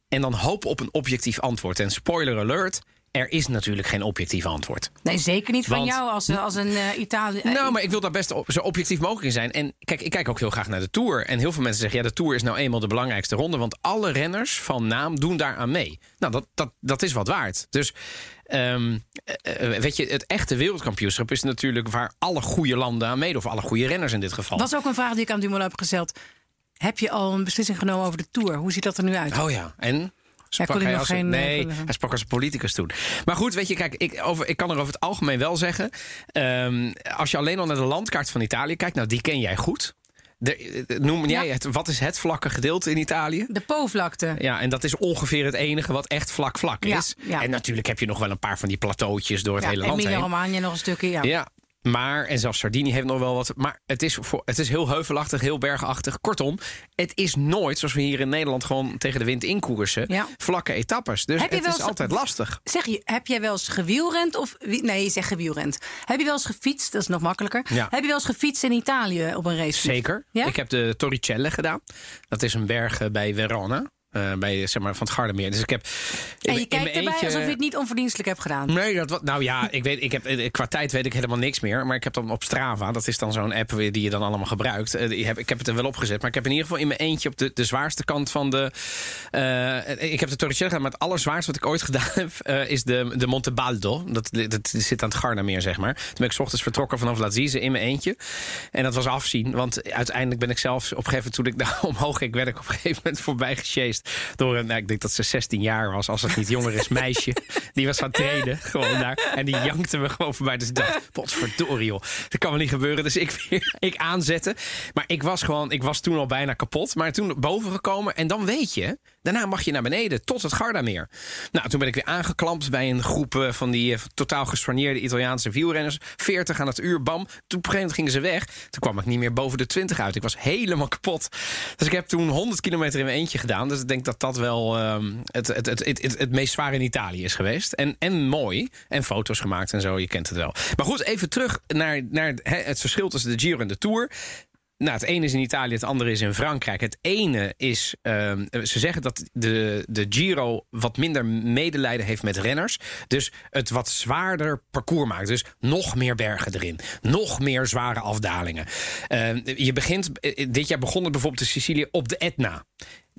En dan hopen op een objectief antwoord. En spoiler alert. Er is natuurlijk geen objectief antwoord. Nee, zeker niet van Want- jou als, als een eh Italië. eh, Nou, maar ik wil daar best op- zo objectief mogelijk in zijn. En kijk, ik kijk ook heel graag naar de Tour. En heel veel mensen zeggen, ja, de Tour is nou eenmaal de belangrijkste ronde. Want alle renners van naam doen daar aan mee. Nou, dat, dat, dat is wat waard. Dus, ehm, eh, eh, weet je, het echte wereldkampioenschap is natuurlijk waar alle goede landen aan meedoen. Of alle goede renners in dit geval. was ook een vraag die ik aan Dumoulin heb gesteld. Heb je al een beslissing genomen over de Tour? Hoe ziet dat er nu uit? Oh ja, en? Sprak kon hij nog als geen, eh, nee, hij sprak als politicus toen. Maar goed, weet je, kijk, ik, over, ik kan er over het algemeen wel zeggen. ehm, als je alleen al naar de landkaart van Italië kijkt, nou, die ken jij goed. De, noem jij Ja. het, wat is het vlakke gedeelte in Italië? De Po-vlakte. Ja, en dat is ongeveer het enige wat echt vlak-vlak Ja, is. ja. En natuurlijk heb je nog wel een paar van die plateautjes door het hele land heen. Emilia-Romagna nog een stukje. Ja. Maar, en zelfs Sardinië heeft nog wel wat. Maar het is, voor, het is heel heuvelachtig, heel bergachtig. Kortom, het is nooit zoals we hier in Nederland gewoon tegen de wind inkoersen. Ja. Vlakke etappes. Dus Heb je het is altijd lastig. Zeg je, heb jij wel eens gewielrend? Of, nee, je zegt gewielrend. Heb je wel eens gefietst? Dat is nog makkelijker. Ja. Heb je wel eens gefietst in Italië op een race? Zeker. Ja? Ik heb de Torricelle gedaan. Dat is een berg eh, bij Verona. Eh, bij, zeg maar, van het Gardermeer. Dus ik heb. En je in kijkt erbij eentje- alsof je het niet onverdienstelijk hebt gedaan. Nee, dat, wat- nou ja, ik weet, ik heb, eh, qua tijd weet ik helemaal niks meer. Maar ik heb dan op Strava, dat is dan zo'n app weer die je dan allemaal gebruikt. Eh, die heb, ik heb het er wel opgezet. Maar ik heb in ieder geval in mijn eentje op de, de zwaarste kant van de. ik heb de Torricelli gedaan, maar het allerzwaarste wat ik ooit gedaan heb, is de, de Monte Baldo. Dat, dat zit aan het Gardameer, zeg maar. Toen ben ik 's ochtends vertrokken vanaf Lazize in mijn eentje. En dat was afzien, want uiteindelijk ben ik zelfs op een gegeven moment, toen ik daar omhoog ging, werd ik op een gegeven moment voorbij gesjeest door een, nou, ik denk dat ze 16 jaar was, als het niet jonger is, meisje. Die was aan het trainen, gewoon daar. En die jankte me gewoon voorbij. Dus ik dacht, potverdorie joh, dat kan wel niet gebeuren. Dus ik weer, ik aanzetten. Maar ik was gewoon, ik was toen al bijna kapot. Maar toen boven gekomen en dan weet je, daarna mag je naar beneden tot het Gardameer. Nou, toen ben ik weer aangeklampt bij een groep eh, van die eh, totaal gesoigneerde Italiaanse wielrenners. 40 aan het uur, bam. Toen op een gegeven moment gingen ze weg. Toen kwam ik niet meer boven de 20 uit. Ik was helemaal kapot. Dus ik heb toen 100 kilometer in mijn eentje gedaan. Dus ik denk dat dat wel ehm, het, het, het, het, het, het meest zware in Italië is geweest. En, en mooi. En foto's gemaakt en zo, je kent het wel. Maar goed, even terug naar, naar het verschil tussen de Giro en de Tour. Nou, het ene is in Italië, het andere is in Frankrijk. Het ene is, ehm, ze zeggen dat de, de Giro wat minder medelijden heeft met renners. Dus het wat zwaarder parcours maakt. Dus nog meer bergen erin. Nog meer zware afdalingen. Ehm, je begint, eh, dit jaar begon het bijvoorbeeld in Sicilië op de Etna.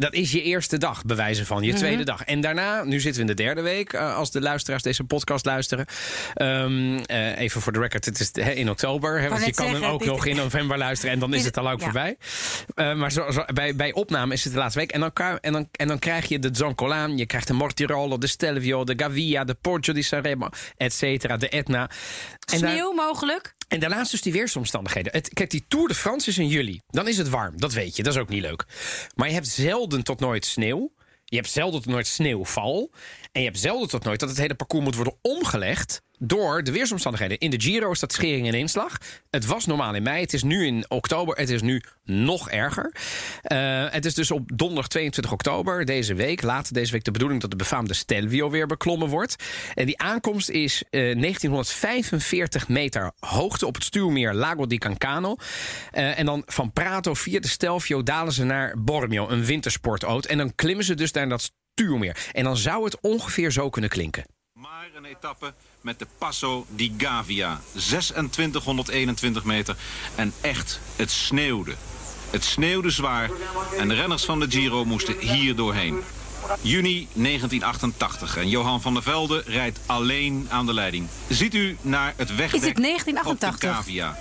Dat is je eerste dag, bewijzen van. Je tweede dag. En daarna, nu zitten we in de derde week. eh, als de luisteraars deze podcast luisteren. Ehm, eh, even voor de record, het is in oktober. Want je kan hem ook dit- nog in november luisteren. En dan is het al ook ja. voorbij. Eh, maar zo, zo- bij, bij opname is het de laatste week. En dan, en dan, en dan krijg je de Zoncolaan. Je krijgt de Mortirolo, de Stelvio, de Gavia, de Poggio di Sanremo, et cetera. De Etna. En daar- Sneeuw mogelijk. En daarnaast dus die weersomstandigheden. Het, kijk, die Tour de France is in juli. Dan is het warm, dat weet je. Dat is ook niet leuk. Maar je hebt zelden tot nooit sneeuw. Je hebt zelden tot nooit sneeuwval. En je hebt zelden tot nooit dat het hele parcours moet worden omgelegd door de weersomstandigheden. In de Giro is dat schering en inslag. Het was normaal in mei. Het is nu in oktober. Het is nu nog erger. Eh, het is dus op donderdag 22 oktober deze week. Later deze week de bedoeling dat de befaamde Stelvio weer beklommen wordt. En die aankomst is eh, 1945 meter hoogte op het stuwmeer Lago di Cancano. Eh, en dan van Prato via de Stelvio dalen ze naar Bormio, een wintersportoot. En dan klimmen ze dus naar dat stuwmeer. En dan zou het ongeveer zo kunnen klinken. Maar een etappe met de Passo di Gavia. 2621 meter. En echt, het sneeuwde. Het sneeuwde zwaar. En de renners van de Giro moesten hier doorheen. Juni 1988. En Johan van der Velde rijdt alleen aan de leiding. Ziet u naar het wegdek Is het 1988? op de Gavia.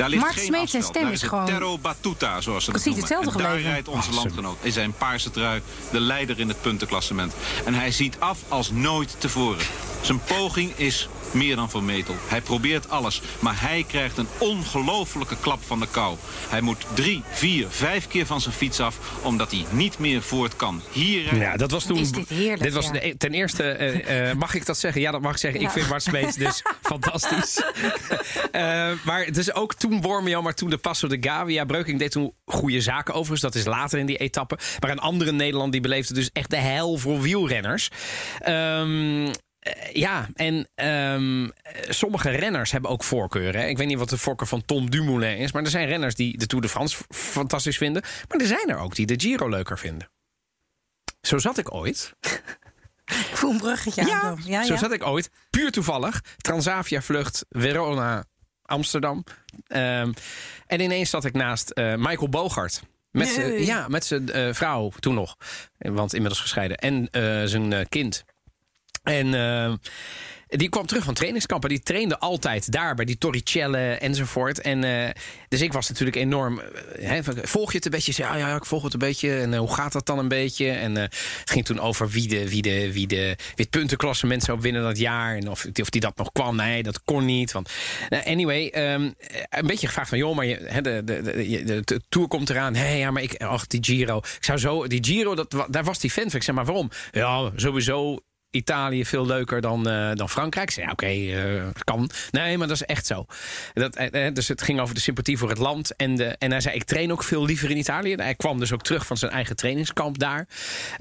Daar ligt Mark geen Smeets zijn stem is gewoon Terro Battuta, zoals ze dat precies noemen. hetzelfde En daar rijdt onze Awesome. landgenoot in zijn paarse trui, de leider in het puntenklassement. En hij ziet af als nooit tevoren. Zijn poging is meer dan vermetel. Hij probeert alles, maar hij krijgt een ongelofelijke klap van de kou. Hij moet drie, vier, vijf keer van zijn fiets af, omdat hij niet meer voort kan. Hier Ja, dat was toen. is dit heerlijk, dit was ja. e- ten eerste, eh, eh, mag ik dat zeggen? Ja, dat mag ik zeggen. Ik vind Bart Smeets dus fantastisch. Eh, maar het is ook toen Bormio, maar toen de Passo de Gavia. Breuking deed toen goede zaken overigens. Dat is later in die etappe. Maar een andere Nederland die beleefde dus echt de hel voor wielrenners. Ehm, eh, ja, en ehm, eh, sommige renners hebben ook voorkeuren. Ik weet niet wat de voorkeur van Tom Dumoulin is. Maar er zijn renners die de Tour de France fantastisch vinden. Maar er zijn er ook die de Giro leuker vinden. Zo zat ik ooit. Ik voel een bruggetje Ja, aankomen. Ja, zo ja. zat ik ooit. Puur toevallig. Transavia vlucht Verona Amsterdam. Ehm, en ineens zat ik naast eh, Michael Bogart. Met Nee. ja, met zijn eh, vrouw toen nog. Want inmiddels gescheiden. En eh, zijn eh, kind. En eh, die kwam terug van trainingskampen. Die trainde altijd daar bij die Torricelle enzovoort. En, eh, dus ik was natuurlijk enorm... eh, volg je het een beetje? Zei, Ja, ja, ik volg het een beetje. En hoe gaat dat dan een beetje? En het ging toen over wie, de, wie, de, wie, de, wie het puntenklassement zou winnen dat jaar. En of, of die dat nog kwam. Nee, dat kon niet. Want, anyway, ehm, een beetje gevraagd van... joh, maar de, de, de, de, Tour komt eraan. Hé, ja, maar ik... Ach, die Giro. Ik zou zo... Die Giro, dat, daar was die fan. Ik zeg, maar waarom? Ja, sowieso Italië veel leuker dan, eh, dan Frankrijk. Zei, ja, oké, eh, kan. Nee, maar dat is echt zo. Dat, eh, dus het ging over de sympathie voor het land. En, de, en hij zei, ik train ook veel liever in Italië. Hij kwam dus ook terug van zijn eigen trainingskamp daar.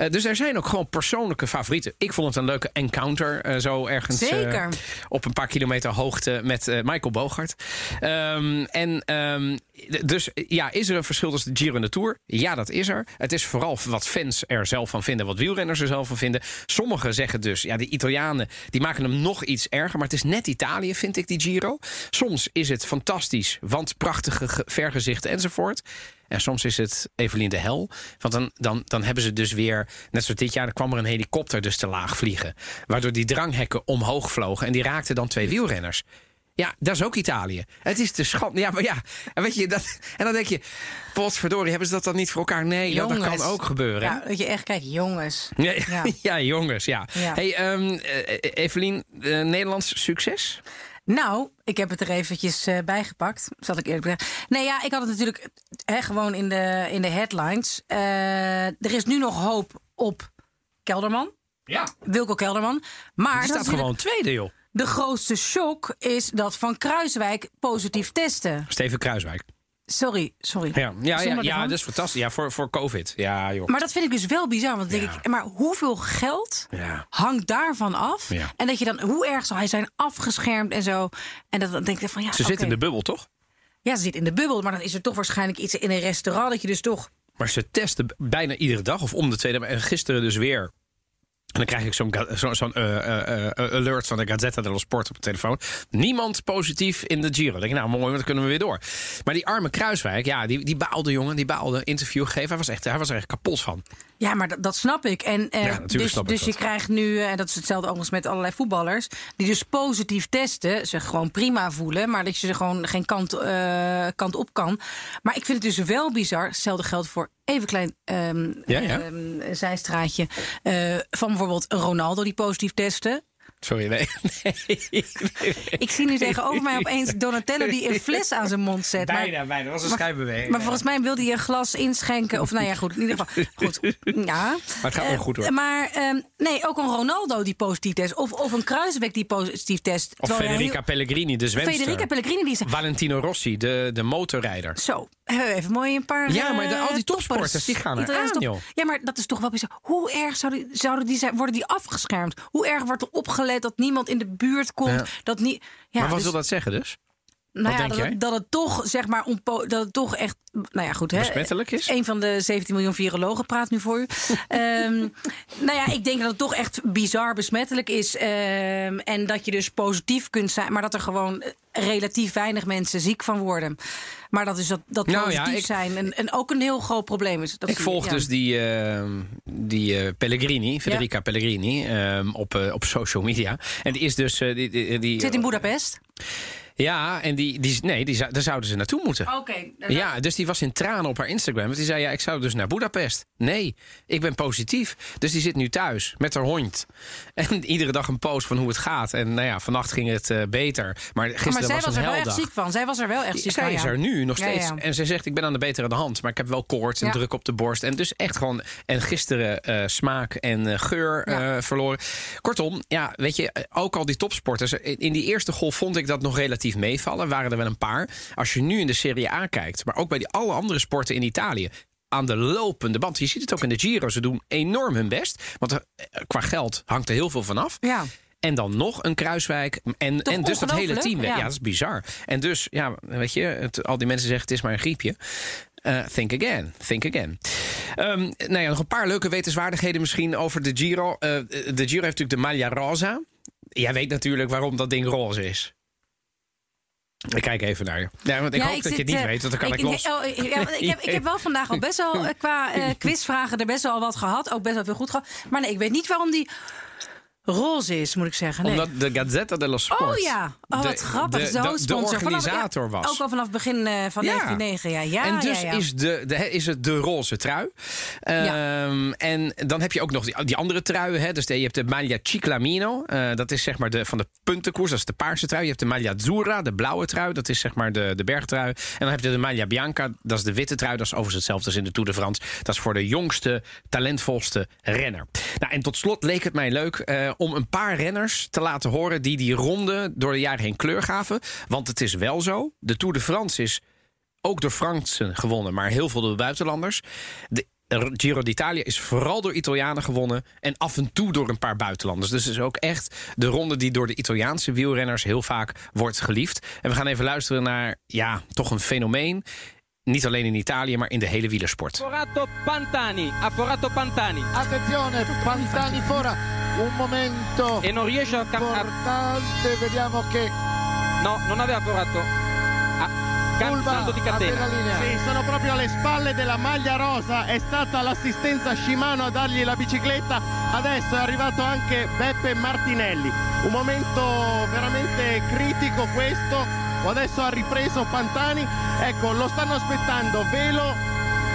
Dus er zijn ook gewoon persoonlijke favorieten. Ik vond het een leuke encounter. zo ergens Zeker. op een paar kilometer hoogte met Michael Bogart. Ehm, en ehm, dus ja, is er een verschil tussen de Giro en de Tour? Ja, dat is er. Het is vooral wat fans er zelf van vinden, wat wielrenners er zelf van vinden. Sommigen zeggen dus, ja, de Italianen die maken hem nog iets erger, maar het is net Italië, vind ik, die Giro. Soms is het fantastisch, want prachtige ge- vergezichten enzovoort. En soms is het Evelien de hel. Want dan, dan, dan hebben ze dus weer, net zoals dit jaar, er kwam er een helikopter dus te laag vliegen. Waardoor die dranghekken omhoog vlogen. En die raakten dan twee wielrenners. Ja, dat is ook Italië. Het is de schande. Ja, maar ja, en weet je, dat, en dan denk je, potverdorie, hebben ze dat dan niet voor elkaar? Nee, ja, dat kan ook gebeuren. Ja, dat je echt kijkt, jongens. Ja, ja. Ja. ja, jongens, ja. Ja. Hey, ehm, eh, Evelien, eh, Nederlands succes? Nou, ik heb het er eventjes eh, bijgepakt, zal ik eerlijk zeggen. Nee, ja, ik had het natuurlijk hè, gewoon in de, in de headlines. Eh, er is nu nog hoop op Kelderman, Ja. Wilco Kelderman. Maar Die staat gewoon tweede, joh. De grootste shock is dat Van Kruiswijk positief testen. Steven Kruiswijk. Sorry, sorry. Ja, ja, ja, ja dat is fantastisch. Ja, voor, voor COVID. Ja, joh. Maar dat vind ik dus wel bizar. Want dan denk Ja. ik, maar hoeveel geld Ja. hangt daarvan af? Ja. En dat je dan, hoe erg zal hij zijn afgeschermd en zo? En dat, dan denk ik van ja. Ze zit oké. in de bubbel, toch? Ja, ze zit in de bubbel, maar dan is er toch waarschijnlijk iets in een restaurant dat je dus toch. Maar ze testen bijna iedere dag of om de tweede. En gisteren dus weer. En dan krijg ik zo'n zo, eh, eh, eh, alert van de Gazzetta dello Sport op de telefoon. Niemand positief in de Giro. Dan denk ik, nou mooi, want dan kunnen we weer door. Maar die arme Kruiswijk, ja, die, die baalde jongen. Die baalde interview gegeven. Hij was, echt, hij was er echt kapot van. Ja, maar dat, dat snap ik. En, Ja, natuurlijk dus snap ik dus je krijgt nu, en dat is hetzelfde overigens met allerlei voetballers, die dus positief testen, zich gewoon prima voelen, maar dat je ze gewoon geen kant, kant op kan. Maar ik vind het dus wel bizar. Hetzelfde geldt voor even klein ehm, Ja, ja. ehm, zijstraatje eh, van bijvoorbeeld een Ronaldo die positief testte. Sorry, nee. nee. Ik zie nu tegenover mij opeens Donatello die een fles aan zijn mond zet. Maar- Bijna, bijna. Dat was een maar- schijnbeweging. Maar volgens mij wilde hij een glas inschenken. Of nou ja, goed. In ieder geval. Goed. Ja. Maar het gaat wel Eh, goed, hoor. Maar ehm, nee, ook een Ronaldo die positief test. Of, of een Kruiswijk die positief test. Of Federica heel- Pellegrini, de zwemster. Federica Pellegrini die zei... Valentino Rossi, de, de motorrijder. Zo, even mooi een paar. Ja, maar de- eh, al die topsporters, die gaan er aan, joh. Ja, maar dat is toch wel bizar. Hoe erg zouden, zouden die zijn, worden die afgeschermd? Hoe erg wordt er opgelet dat niemand in de buurt komt? Ja. Dat niet, ja, maar wat dus- wil dat zeggen dus? Nou ja, denk dat, jij? het- dat het toch, zeg maar, onpo- dat het toch echt, nou ja, goed, hè. Besmettelijk is? Een van de 17 miljoen virologen praat nu voor u. Ehm, nou ja, ik denk dat het toch echt bizar besmettelijk is. Ehm, en dat je dus positief kunt zijn, maar dat er gewoon relatief weinig mensen ziek van worden. Maar dat is dat, dat Nou ja, positief ik- zijn en, en ook een heel groot probleem is. Dat Ik volg ja. dus die, eh, die eh, Pellegrini, Federica Pellegrini, op, eh, op social media. En die is dus... eh, die, die, die- Zit in Boedapest. Ja, en die, die, nee, die, zou- daar zouden ze naartoe moeten. Oké. Ja, dus die was in tranen op haar Instagram. Want die zei, ja, ik zou dus naar Budapest. Nee, ik ben positief. Dus die zit nu thuis met haar hond. En iedere dag een post van hoe het gaat. En nou ja, vannacht ging het eh, beter. Maar gisteren Maar zij was was een er wel echt heldag. ziek van. Zij was er wel echt ziek Zij van. is ja. er nu nog Ja, steeds. ja. En zij zegt, ik ben aan de betere hand. Maar ik heb wel koorts en Ja. druk op de borst. En dus echt gewoon... En gisteren eh, smaak en eh, geur Ja. eh, verloren. Kortom, ja, weet je, eh, ook al die topsporters. In die eerste golf vond ik dat nog relatief meevallen. Waren er wel een paar. Als je nu in de Serie A kijkt. Maar ook bij die alle andere sporten in Italië aan de lopende band. Je ziet het ook in de Giro. Ze doen enorm hun best. Want er, eh, qua geld hangt er heel veel van af. Ja. En dan nog een Kruiswijk. En, Toch en dus dat hele team. Ja. Ja. dat is bizar. En dus, ja, weet je, het, al die mensen zeggen het is maar een griepje. Eh, think again, think again. Ehm, nou ja, nog een paar leuke wetenswaardigheden misschien over de Giro. Eh, de Giro heeft natuurlijk de Maglia Rosa. Jij weet natuurlijk waarom dat ding roze is. Ik kijk even naar je. Ja, want ik Ja, hoop dat je het niet eh, weet, want dan kan ik, los. oh, ja, ik, heb, ik heb wel vandaag al best wel eh, qua eh, quizvragen er best wel wat gehad. Ook best wel veel goed gehad. Maar nee, ik weet niet waarom die roze is, moet ik zeggen. Nee. Omdat de Gazzetta dello Sport... Oh ja, oh, wat de- grappig. De, de. Vanaf- organisator ja, was. Ook al vanaf begin eh, van Ja. 1909. Ja, ja, en dus ja. Is, de, de, is het de roze trui. Ehm, En dan heb je ook nog die, die andere truien. Hè? Dus je hebt de Maglia Ciclamino. eh, dat is zeg maar de, van de puntenkoers. Dat is de paarse trui. Je hebt de Maglia Azzurra, de blauwe trui. Dat is zeg maar de, de bergtrui. En dan heb je de Maglia Bianca. Dat is de witte trui. Dat is overigens hetzelfde als in de Tour de France. Dat is voor de jongste, talentvolste renner. Nou, en tot slot leek het mij leuk eh, om een paar renners te laten horen die die ronde door de jaren heen kleur gaven. Want het is wel zo, de Tour de France is ook door Fransen gewonnen, maar heel veel door de buitenlanders. De Giro d'Italia is vooral door Italianen gewonnen en af en toe door een paar buitenlanders. Dus het is ook echt de ronde die door de Italiaanse wielrenners heel vaak wordt geliefd. En we gaan even luisteren naar, ja, toch een fenomeen. Niet alleen in Italië, maar in de hele wielersport. Forato Pantani, forato Pantani. Attenzione, Pantani fora, un momento. E non riesce a... a- importante, vediamo che no, non aveva can- Fulva salto di a catena. Sì, sono proprio alle spalle della maglia rosa, è stata l'assistenza Shimano a dargli la bicicletta, adesso è arrivato anche Beppe Martinelli, un momento veramente critico questo, adesso ha ripreso Pantani, ecco lo stanno aspettando. Velo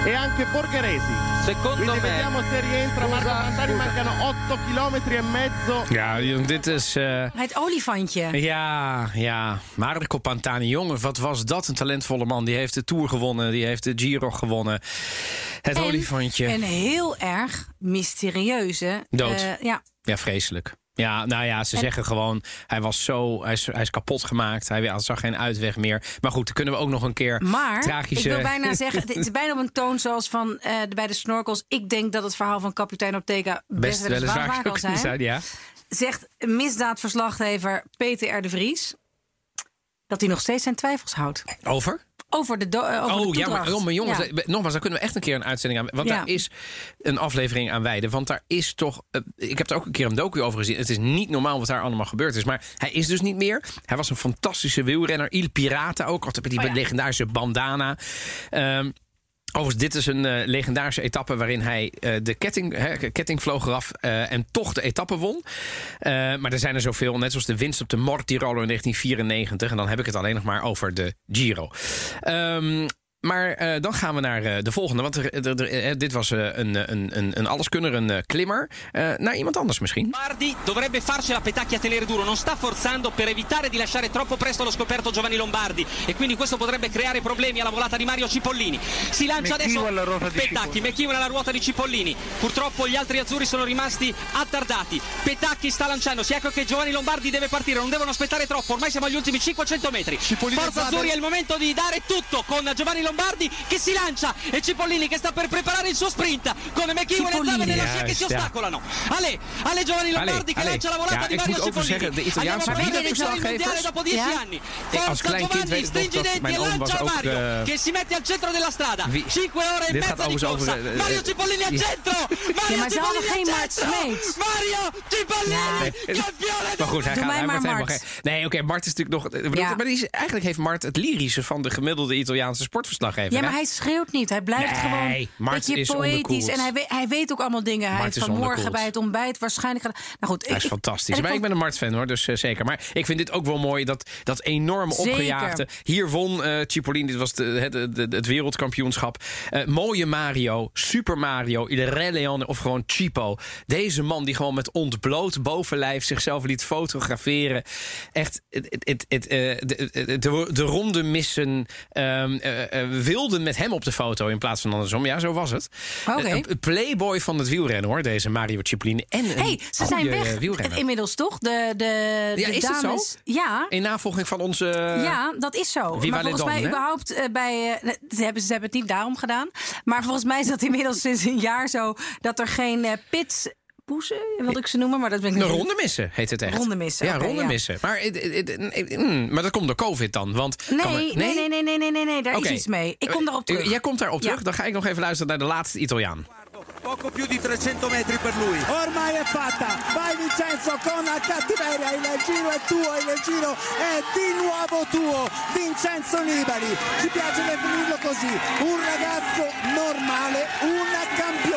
e anche Borgheresi. Secondo Quindi me... vediamo se rientra Marco Pantani, mancano 8 km e mezzo. Ja, dit is. eh, Het olifantje. Ja, ja. Marco Pantani, jongen, wat was dat een talentvolle man. Die heeft de Tour gewonnen, die heeft de Giro gewonnen. Het olifantje. Een heel erg mysterieuze. Dood. eh, ja. Ja, vreselijk. Ja, nou ja, ze En- zeggen gewoon, hij was zo, hij is, hij is kapot gemaakt. Hij zag geen uitweg meer. Maar goed, dan kunnen we ook nog een keer Maar tragische... ik wil bijna zeggen, het is bijna op een toon zoals van eh, bij de snorkels. Ik denk dat het verhaal van kapitein Ortega best, Best wel eens waar, kan zijn, ja. Zegt misdaadverslaggever Peter R. de Vries dat hij nog steeds zijn twijfels houdt. Over? Over de, eh, over de Oh ja, maar, oh, maar jongens, Ja. nogmaals, daar kunnen we echt een keer een uitzending aan. Want Ja. daar is een aflevering aan wijden. Want daar is toch. eh, ik heb er ook een keer een docu over gezien. Het is niet normaal wat daar allemaal gebeurd is. Maar hij is dus niet meer. Hij was een fantastische wielrenner. Il Pirata ook. Altijd met die Oh ja. legendarische bandana. Ehm, Overigens, dit is een eh, legendarische etappe waarin hij eh, de ketting, hè, ketting vloog eraf eh, en toch de etappe won. Maar er zijn er zoveel, net zoals de winst op de Mortirolo in 1994. En dan heb ik het alleen nog maar over de Giro. Ehm, maar eh, dan gaan we naar eh, de volgende. Want er, er- er- eh, dit was eh, een, een, een, alleskunner, een klimmer. Naar iemand anders misschien. Lombardi dovrebbe farcela Petacchi a tenere duro, non sta forzando per evitare di lasciare troppo presto allo scoperto Giovanni Lombardi e quindi questo potrebbe creare problemi alla volata di Mario Cipollini. Si lancia ruota adesso Petacchi, McKeown alla ruota di Cipollini. Purtroppo gli altri azzurri sono rimasti attardati. Petacchi sta lanciandosi, ecco che Giovanni Lombardi deve partire, non devono aspettare troppo, ormai siamo agli ultimi 500 metri. Cipollini Forza. Azzurri è il momento di dare tutto con Giovanni Lombardi che si lancia e Cipollini che sta per preparare il suo sprint con McKeown e. Zabel nella scia che si ostacolano. Ale, Ale Giovanni Lombardi che lancia la volata Ja, di Mario over Cipollini. de Italiaanse mondiale dopo 10 Ja. anni. Forza Giovanni, stringi i denti e lancia ook, Mario eh, che si mette al centro della strada. Wie- 5 ore e mezza di corsa. eh, Mario eh, Cipollini al centro. Mario Cipollini al centro. Mario Cipollini, campione Maar goed, hij, gaat, helemaal Mart. Nee, oké, Mart is natuurlijk nog... Maar eigenlijk heeft Mart het lyrische van de gemiddelde Italiaanse Ja, hè? maar hij schreeuwt niet. Hij blijft Nee, gewoon Mart een beetje poëtisch. En hij weet, hij weet ook allemaal dingen. Hij Mart heeft is vanmorgen onderkoeld. bij het ontbijt waarschijnlijk. Nou goed, Hij is ik- fantastisch. en Maar ik ben een Mart-fan hoor, dus eh, zeker. Maar ik vind dit ook wel mooi, dat, dat enorme Zeker. opgejaagde. Hier won eh Cipollini, dit was de, het, het, het wereldkampioenschap. Eh, mooie Mario, Super Mario, Il Re Leone of gewoon Chipo. Deze man die gewoon met ontbloot bovenlijf zichzelf liet fotograferen. Echt, het, het, het, de, de, de, de ronde missen ehm, eh, eh, wilden met hem op de foto in plaats van andersom. Ja, zo was het. Een- een playboy van het wielrennen hoor, deze Mario Cipollini. En een hey, ze zijn weg wielrenner. inmiddels toch? De, de, Ja, de is het zo? dames. Ja, In navolging van onze. ja, dat is zo. Maar volgens mij hè? überhaupt eh, bij... eh, ze, hebben, ze hebben het niet daarom gedaan. Maar volgens mij is dat inmiddels sinds een jaar zo... dat er geen eh, pits... Poezen, wil ik ze noemen, maar dat ben ik Een niet. ronde missen heet het echt. Ronde missen, Ja, oké, ronde ja. missen. Maar, het- het- het- mm, maar dat komt door COVID dan. Want kan Nee, er- nee, nee, nee, nee, nee, nee, nee, daar Oké. is iets mee. Ik kom daarop Eh, terug. Jij komt daarop Ja. terug. Dan ga ik nog even luisteren naar de laatste Italiaan. Poco più di 300 metri per lui. Ormai è fatta. Vai Vincenzo con cattiveria. Il giro è tuo, il giro è di nuovo tuo. Vincenzo Nibali. Ci piace definirlo così. Un ragazzo normale, un campione.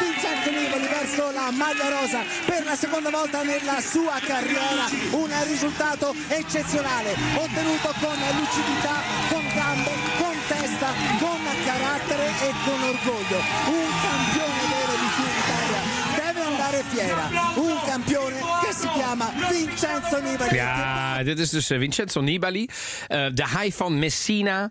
Vincenzo Nibali verso la maglia rosa per la seconda volta nella sua carriera. Un risultato eccezionale, ottenuto con lucidità, con gambe, con testa, con carattere e con orgoglio. Un campione vero di Tour d'Italia deve andare fiera. Un campione che si chiama Vincenzo Nibali. Ja, dit is Vincenzo Nibali. de haai van Messina.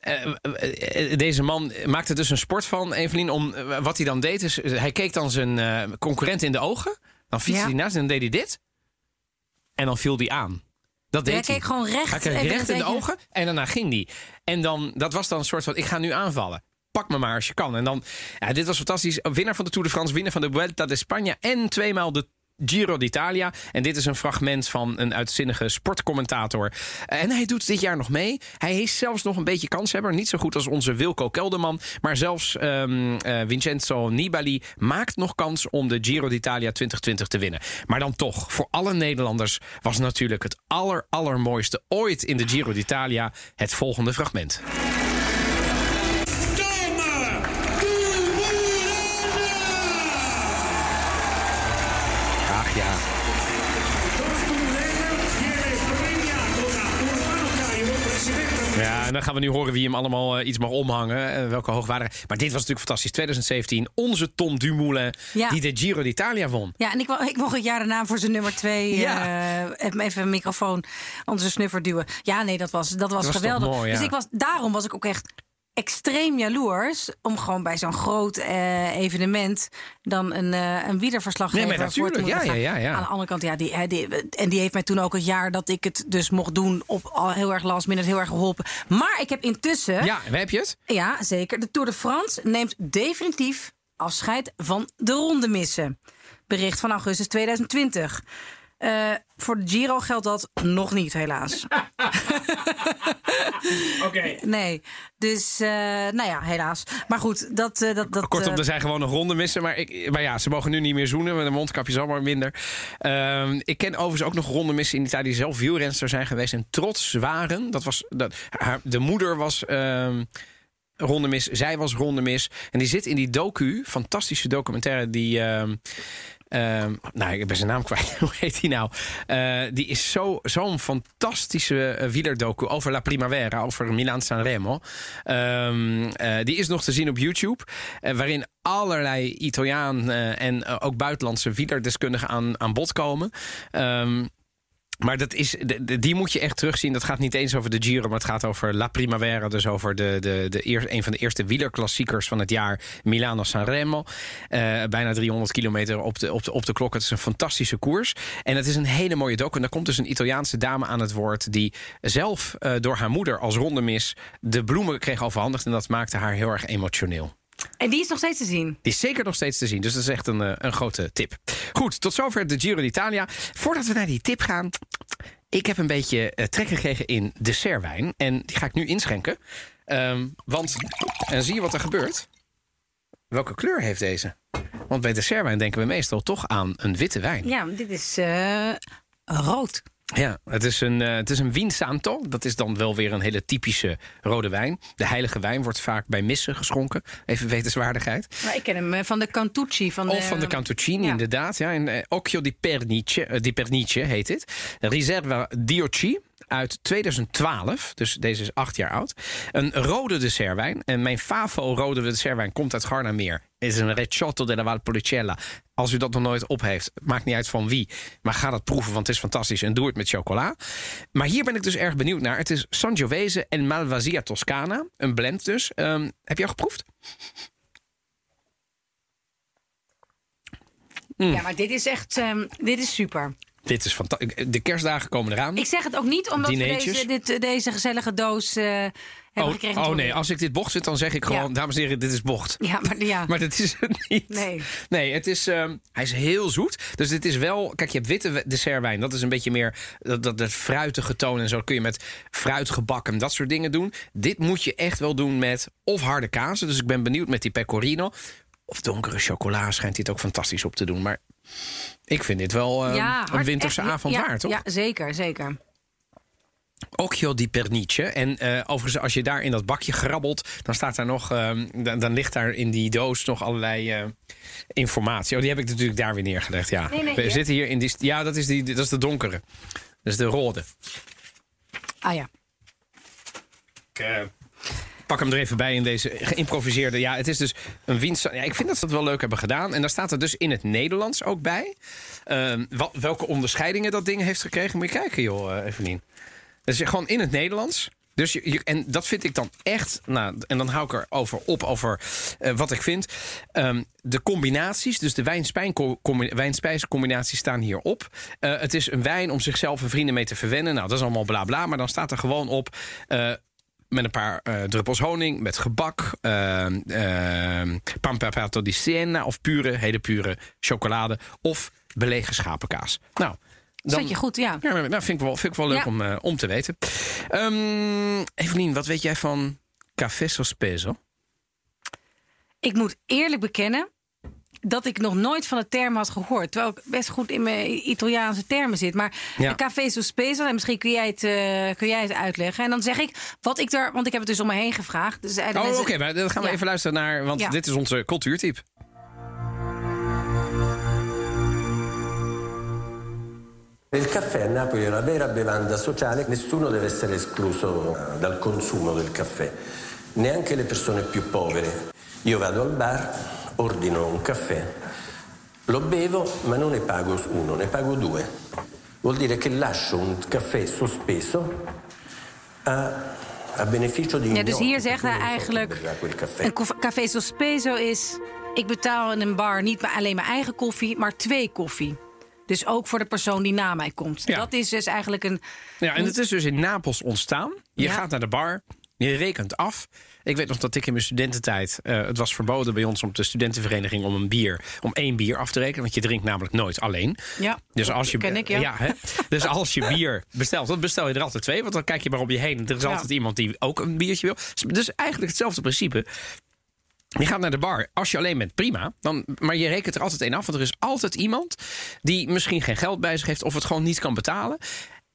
Eh, eh, eh, deze man maakte dus een sport van, Evelien. Om, wat hij dan deed, is hij keek dan zijn concurrent in de ogen. Dan fietste Ja. hij naast en dan deed hij dit. En dan viel hij aan. Dat deed Hij hij. keek gewoon recht. Hij keek in de ogen en daarna ging die. En dan, dat was dan een soort van, ik ga nu aanvallen. Pak me maar als je kan. En dan, ja, dit was fantastisch. Winnaar van de Tour de France, winnaar van de Vuelta de España en tweemaal de Giro d'Italia. En dit is een fragment van een uitzinnige sportcommentator. En hij doet dit jaar nog mee. Hij is zelfs nog een beetje kanshebber. Niet zo goed als onze Wilco Kelderman. Maar zelfs ehm, eh, Vincenzo Nibali maakt nog kans om de Giro d'Italia 2020 te winnen. Maar dan toch, voor alle Nederlanders was natuurlijk het aller, allermooiste ooit in de Giro d'Italia het volgende fragment. En dan gaan we nu horen wie hem allemaal eh, iets mag omhangen. eh, welke hoogwaardigheid. Maar dit was natuurlijk fantastisch. 2017, onze Tom Dumoulin, Ja. die de Giro d'Italia won. Ja, en ik, ik mocht het jaar daarna voor zijn nummer twee Ja. eh, even een microfoon onder snuffer duwen. Ja, nee, dat was, dat was geweldig. mooi, ja. Dus ik was, daarom was ik ook echt extreem jaloers om gewoon bij zo'n groot eh, evenement dan een, eh een wielerverslaggever Nee, maar voor te moeten Ja, gaan. ja, ja, ja. Aan de andere kant, ja, die, en die heeft mij toen ook het jaar dat ik het dus mocht doen op al heel erg last minute heel erg geholpen. Maar ik heb intussen, Ja, en heb je het? ja, zeker. De Tour de France neemt definitief afscheid van de ronde missen. Bericht van augustus 2020. Eh, voor de Giro geldt dat nog niet, helaas. Oké. Nee, dus, eh, nou ja, helaas. Maar goed, dat... eh, dat, dat Kortom, er zijn gewoon nog ronde missen. Maar, ik, maar ja, ze mogen nu niet meer zoenen. Want de mondkapje is allemaal minder. Ehm, ik ken overigens ook nog ronde missen in Italië. Die zelf wielrenster zijn geweest en trots waren. Dat was, dat, haar, de moeder was... ehm rondemis, zij was rondemis. En die zit in die docu, fantastische documentaire... die ehm, ehm, nou, ik ben zijn naam kwijt. Hoe heet die nou? Eh, die is zo- zo'n fantastische eh, wielerdocu over La Primavera, over Milan Sanremo. Eh, die is nog te zien op YouTube. waarin allerlei Italiaan en ook buitenlandse wielerdeskundigen aan, aan bod komen. Ehm, maar dat is, die moet je echt terugzien. Dat gaat niet eens over de Giro, maar het gaat over La Primavera. Dus over de, de, de eer, een van de eerste wielerklassiekers van het jaar. Milano-Sanremo. Eh bijna 300 kilometer op de, op, de, op de klok. Het is een fantastische koers. En het is een hele mooie docu. En daar komt dus een Italiaanse dame aan het woord... die zelf eh, door haar moeder als rondemis de bloemen kreeg overhandigd. En dat maakte haar heel erg emotioneel. En die is nog steeds te zien. Die is zeker nog steeds te zien. Dus dat is echt een, eh, een grote tip. Goed, tot zover de Giro d'Italia. Voordat we naar die tip gaan. Ik heb een beetje eh, trek gekregen in dessertwijn. En die ga ik nu inschenken. Ehm, want, en zie je wat er gebeurt? Welke kleur heeft deze? Want bij dessertwijn denken we meestal toch aan een witte wijn. Ja, dit is eh, rood. Ja, het is een, eh, het is een Vin Santo. Dat is dan wel weer een hele typische rode wijn. De heilige wijn wordt vaak bij missen geschonken. Even wetenswaardigheid. Maar ik ken hem eh, van de Cantucci. Van Of van de Cantuccini, ja. inderdaad. Ja, in, eh, Occhio di Pernice, di Pernice heet dit. Riserva Diocci uit 2012. Dus deze is acht jaar oud. Een rode dessertwijn. En mijn favo rode dessertwijn komt uit Gardameer. Is een Recioto della Valpolicella. Als u dat nog nooit op heeft, maakt niet uit van wie. Maar ga dat proeven, want het is fantastisch. En doe het met chocola. Maar hier ben ik dus erg benieuwd naar. Het is Sangiovese en Malvasia Toscana. Een blend dus. Ehm, heb je al geproefd? Mm. Ja, maar dit is echt ehm, dit is super. Dit is fantastisch. De kerstdagen komen eraan. Ik zeg het ook niet omdat we deze, dit, deze gezellige doos eh, hebben Oh, gekregen. oh nee, als ik dit bocht vind, dan zeg ik gewoon... Ja. dames en heren, dit is bocht. Ja, maar ja. Maar dat is het niet. Nee. Nee, het is, ehm, hij is heel zoet. Dus dit is wel... Kijk, je hebt witte dessertwijn. Dat is een beetje meer dat, dat, dat fruitige toon. En zo kun je met fruitgebak en dat soort dingen doen. Dit moet je echt wel doen met of harde kazen. Dus ik ben benieuwd met die pecorino. Of donkere chocola schijnt dit ook fantastisch op te doen. Maar ik vind dit wel ehm, ja, een winterse echt, avond ja, waard, toch? Ja, zeker, zeker. Occhio di Pernice. En eh, overigens, als je daar in dat bakje grabbelt, dan staat daar nog, ehm, dan, dan ligt daar in die doos nog allerlei eh, informatie. Oh, die heb ik natuurlijk daar weer neergelegd. Ja, Nee, nee, we hier. zitten hier in die. Ja, dat is, die, dat is de donkere. Dat is de rode. Ah ja. Ik eh, pak hem er even bij in deze geïmproviseerde. Ja, het is dus een winst. Ja, ik vind dat ze dat wel leuk hebben gedaan. En daar staat er dus in het Nederlands ook bij. Ehm, welke onderscheidingen dat ding heeft gekregen. Moet je kijken, joh, Evelien. Is gewoon in het Nederlands. Dus je, en dat vind ik dan echt. Nou, en dan hou ik erover op over eh, wat ik vind. Ehm, de combinaties, dus de wijn-spijscombinaties staan hierop. Eh het is een wijn om zichzelf en vrienden mee te verwennen. Nou, dat is allemaal bla bla. Maar dan staat er gewoon op. eh, met een paar druppels honing, met gebak, uh, uh, di Siena of pure, hele pure chocolade of belegen schapenkaas. Nou, Zet je goed, ja. ja, nou, vind ik wel, vind ik wel leuk Ja. om, eh, om te weten. Evelien, wat weet jij van café sospeso? Ik moet eerlijk bekennen dat ik nog nooit van de term had gehoord. Terwijl ik best goed in mijn Italiaanse termen zit. Maar Ja. een café sospeso, en misschien kun jij, het, eh, kun jij het uitleggen. En dan zeg ik wat ik er, want ik heb het dus om me heen gevraagd. Dus zeiden Oh, oké, maar dan gaan we Ja. even luisteren naar, want dit is onze cultuurtype. Il caffè a Napoli è una vera bevanda sociale, nessuno deve essere escluso eh, dal consumo del caffè, neanche le persone più povere. Io vado al bar, ordino un caffè, lo bevo ma non ne pago uno, ne pago due. Vuol dire che lascio un caffè sospeso a, a beneficio di Ja, dus hier zegt hij eigenlijk... Een café sospeso is... Ik betaal in een bar niet maar alleen mijn eigen koffie, maar twee koffie. Dus ook voor de persoon die na mij komt. Ja. Dat is dus eigenlijk een... Ja, en het is dus in Napels ontstaan. Je Ja. gaat naar de bar, je rekent af. Ik weet nog dat ik in mijn studententijd... eh, het was verboden bij ons op de studentenvereniging om een bier... om één bier af te rekenen, want je drinkt namelijk nooit alleen. Ja, Dus als je, ken ik, ja. hè? dus als je bier bestelt, dan bestel je er altijd twee. Want dan kijk je maar om je heen. en Er is Ja. altijd iemand die ook een biertje wil. Dus eigenlijk hetzelfde principe. Je gaat naar de bar. Als je alleen bent, prima. Dan, maar je rekent er altijd één af. Want er is altijd iemand die misschien geen geld bij zich heeft... of het gewoon niet kan betalen.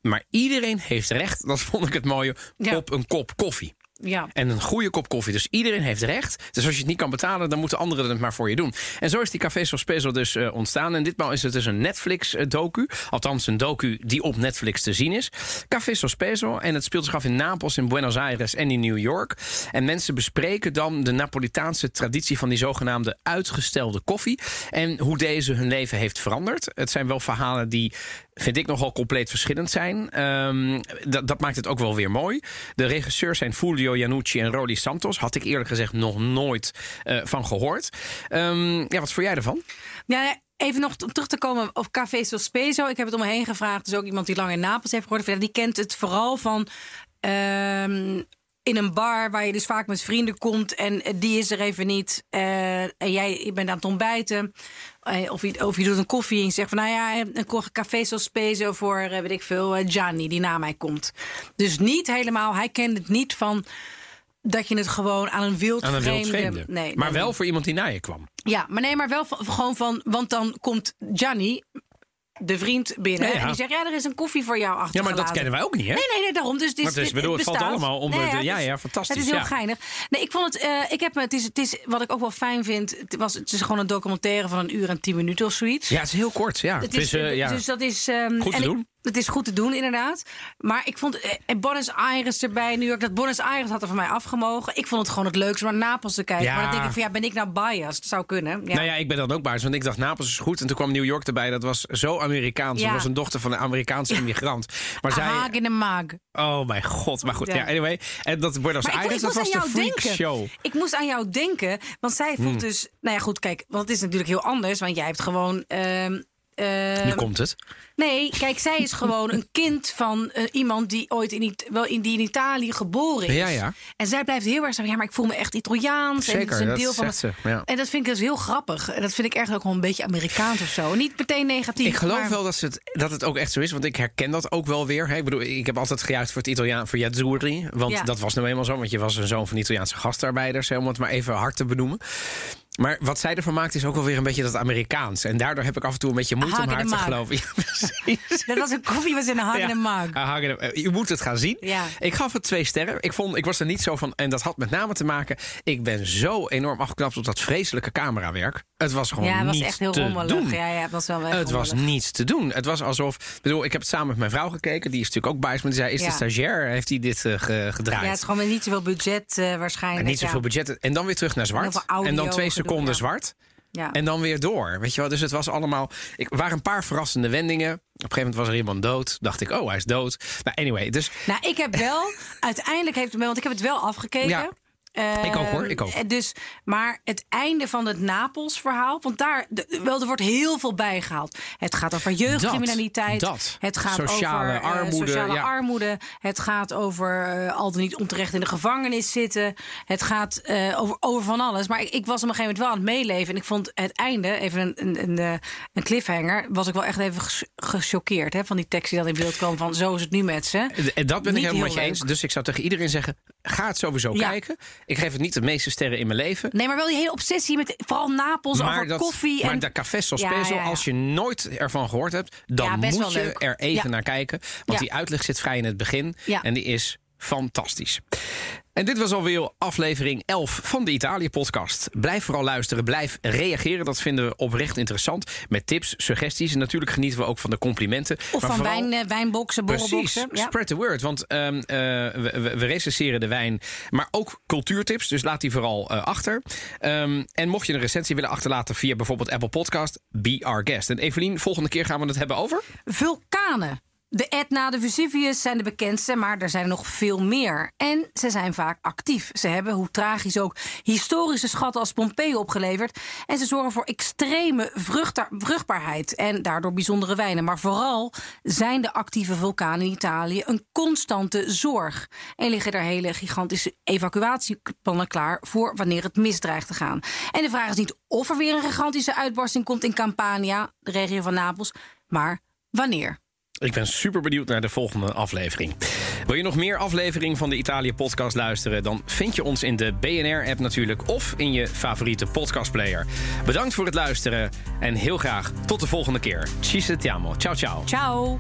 Maar iedereen heeft recht, dat vond ik het mooie... Ja. op een kop koffie. Ja. En een goede kop koffie. Dus iedereen heeft recht. Dus als je het niet kan betalen, dan moeten anderen het maar voor je doen. En zo is die Café Sospeso dus eh, ontstaan. En ditmaal is het dus een Netflix-docu. Althans, een docu die op Netflix te zien is. Café Sospeso. En het speelt zich af in Napels, in Buenos Aires en in New York. En mensen bespreken dan de Napolitaanse traditie van die zogenaamde uitgestelde koffie. En hoe deze hun leven heeft veranderd. Het zijn wel verhalen die vind ik nogal compleet verschillend zijn. Ehm, dat, maakt het ook wel weer mooi. De regisseurs zijn Fulvio Janucci en Rodi Santos. Had ik eerlijk gezegd nog nooit eh, van gehoord. Ehm, ja, wat vond jij ervan? Ja, even nog terug te komen op Café Sospeso. Ik heb het om me heen gevraagd. Dus ook iemand die lang in Napels heeft gehoord. Die kent het vooral van... ehm, in een bar waar je dus vaak met vrienden komt en eh, die is er even niet. eh, en jij je bent aan het ontbijten. Eh, of, je, of je doet een koffie en je zegt van nou ja, een ko- café Sospeso voor eh, weet ik veel, eh, Gianni die na mij komt. Dus niet helemaal, hij kent het niet van dat je het gewoon aan een wild Aan een vreemde. Nee, maar wel voor iemand die naar je kwam. Ja, maar nee, maar wel van, gewoon van. Want dan komt Gianni, de vriend, binnen. Ja, ja. En die zegt: Ja, er is een koffie voor jou Ja, achtergelaten. maar dat kennen wij ook niet, hè? Nee, nee, nee, daarom. Dus, dit, Maar het is- dit- bedoel, het valt allemaal onder de- ja, ja, fantastisch, Het is heel ja. geinig. Nee, ik vond het. eh, ik heb het, is, het is wat ik ook wel fijn vind. Het, was, het is gewoon een documentaire van een uur en tien minuten of zoiets. Ja, het is heel kort. Ja. Het is, eh, ja. Dus dat is. ehm, Goed te en ik- doen. Het is goed te doen, inderdaad. Maar ik vond. eh, Buenos Aires erbij, New York. Dat Buenos Aires had er van mij afgemogen. Ik vond het gewoon het leukste om naar Napels te kijken. Ja. Maar dan denk ik van ja, ben ik nou biased? Zou kunnen. Ja. Nou ja, ik ben dan ook baas, want ik dacht Napels is goed. En toen kwam New York erbij. Dat was zo Amerikaans. Ja. Dat was een dochter van een Amerikaanse immigrant. Maar zij... haak in de maag. Oh mijn god. Maar goed, Ja. anyway. En dat Buenos Maar ik, Aires, ik dat moest was de freak denken. show. Ik moest aan jou denken, want zij voelt Hmm. dus... Nou ja, goed, kijk, want het is natuurlijk heel anders. Want jij hebt gewoon... ehm, ehm, Nu komt het. Nee, kijk, zij is gewoon een kind van eh, iemand die ooit in, wel in, die in Italië geboren is. Ja, ja. En zij blijft heel erg zeggen, ja, maar ik voel me echt Italiaans. en Zeker, het is een dat deel van zegt ze, ja. En dat vind ik dus heel grappig. En dat vind ik echt ook wel een beetje Amerikaans of zo. Niet meteen negatief. Ik geloof maar- wel dat, ze het, dat het ook echt zo is, want ik herken dat ook wel weer. Hè. Ik bedoel, ik heb altijd gejuicht voor het Italiaan, voor Yazzurri. Want Ja. dat was nou eenmaal zo, want je was een zoon van Italiaanse gastarbeiders, hè, om het maar even hard te benoemen. Maar wat zij ervan maakt is ook wel weer een beetje dat Amerikaans. En daardoor heb ik af en toe een beetje moeite om haar te geloven. Ja, precies. Dat was een koffie was in een hang in. Ah, hang in de- eh, Je moet het gaan zien. Ja. Ik gaf het twee sterren. Ik, vond, ik was er niet zo van. En dat had met name te maken. Ik ben zo enorm afgeknapt op dat vreselijke camerawerk. Het was gewoon Ja, het was niet echt heel te rommelig. doen. Ja, ja, het was wel Het was niets te doen. Het was alsof. ik Bedoel, ik heb het samen met mijn vrouw gekeken. Die is natuurlijk ook biased. Maar die zei: Is de stagiair? Heeft hij dit eh, ge- gedraaid? Ja, het is gewoon met niet zoveel budget eh, waarschijnlijk. en niet zoveel budget. En dan weer terug naar zwart. En dan twee gedoe, seconden ja. zwart. Ja. En dan weer door. Weet je wel? Dus het was allemaal. Ik, er waren een paar verrassende wendingen. een gegeven moment was er iemand dood. Dacht ik, oh, hij is dood. Nou, anyway, dus Nou, ik heb wel, uiteindelijk heeft het me, want ik heb het wel afgekeken. Ja. Ik ook, hoor, ik ook. Eh, Dus, maar het einde van het Napels-verhaal, want daar de- wel, er wordt heel veel bijgehaald. Het gaat over jeugdcriminaliteit. Dat, dat. Het gaat Sociale over eh, armoede, sociale ja. armoede. Het gaat over eh, al dan niet onterecht in de gevangenis zitten. Het gaat over, over van alles. Maar ik, ik was op een gegeven moment wel aan het meeleven. En ik vond het einde, even een, een, een, een cliffhanger, was ik wel echt even gechoqueerd hè, van die tekst die dan in beeld kwam. Van zo is het nu met ze. En dat ben Niet ik helemaal met je eens. Dus ik zou tegen iedereen zeggen: ga het sowieso Ja. kijken. Ik geef het niet de meeste sterren in mijn leven. Nee, maar wel die hele obsessie met vooral Napels over dat, koffie. maar en... de Café Sospeso, ja, ja. als je nooit ervan gehoord hebt, dan moet je leuk. er even naar kijken. Want die uitleg zit vrij in het begin. En die is fantastisch. En dit was alweer aflevering 11 van de Italië-podcast. Blijf vooral luisteren, blijf reageren. Dat vinden we oprecht interessant. Met tips, suggesties. En natuurlijk genieten we ook van de complimenten. Of Maar van vooral- wijn, eh, wijnboxen, Precies, borrelboxen. Ja. spread the word. Want ehm, eh, we, we- we recenseren de wijn, maar ook cultuurtips. Dus laat die vooral eh, achter. Ehm, en mocht je een recensie willen achterlaten via bijvoorbeeld Apple Podcast, be our guest. En Evelien, volgende keer gaan we het hebben over... Vulkanen. De Etna, de Vesuvius zijn de bekendste, maar er zijn nog veel meer. En ze zijn vaak actief. Ze hebben, hoe tragisch ook, historische schatten als Pompeii opgeleverd. En ze zorgen voor extreme vruchtbaarheid en daardoor bijzondere wijnen. Maar vooral zijn de actieve vulkanen in Italië een constante zorg. En liggen er hele gigantische evacuatieplannen klaar voor wanneer het misdreigt te gaan. En de vraag is niet of er weer een gigantische uitbarsting komt in Campania, de regio van Napels, maar wanneer. Ik ben super benieuwd naar de volgende aflevering. Wil je nog meer afleveringen van de Italië-podcast luisteren? Dan vind je ons in de BNR-app natuurlijk of in je favoriete podcastplayer. Bedankt voor het luisteren en heel graag tot de volgende keer. Ci sentiamo. Ciao, ciao. Ciao.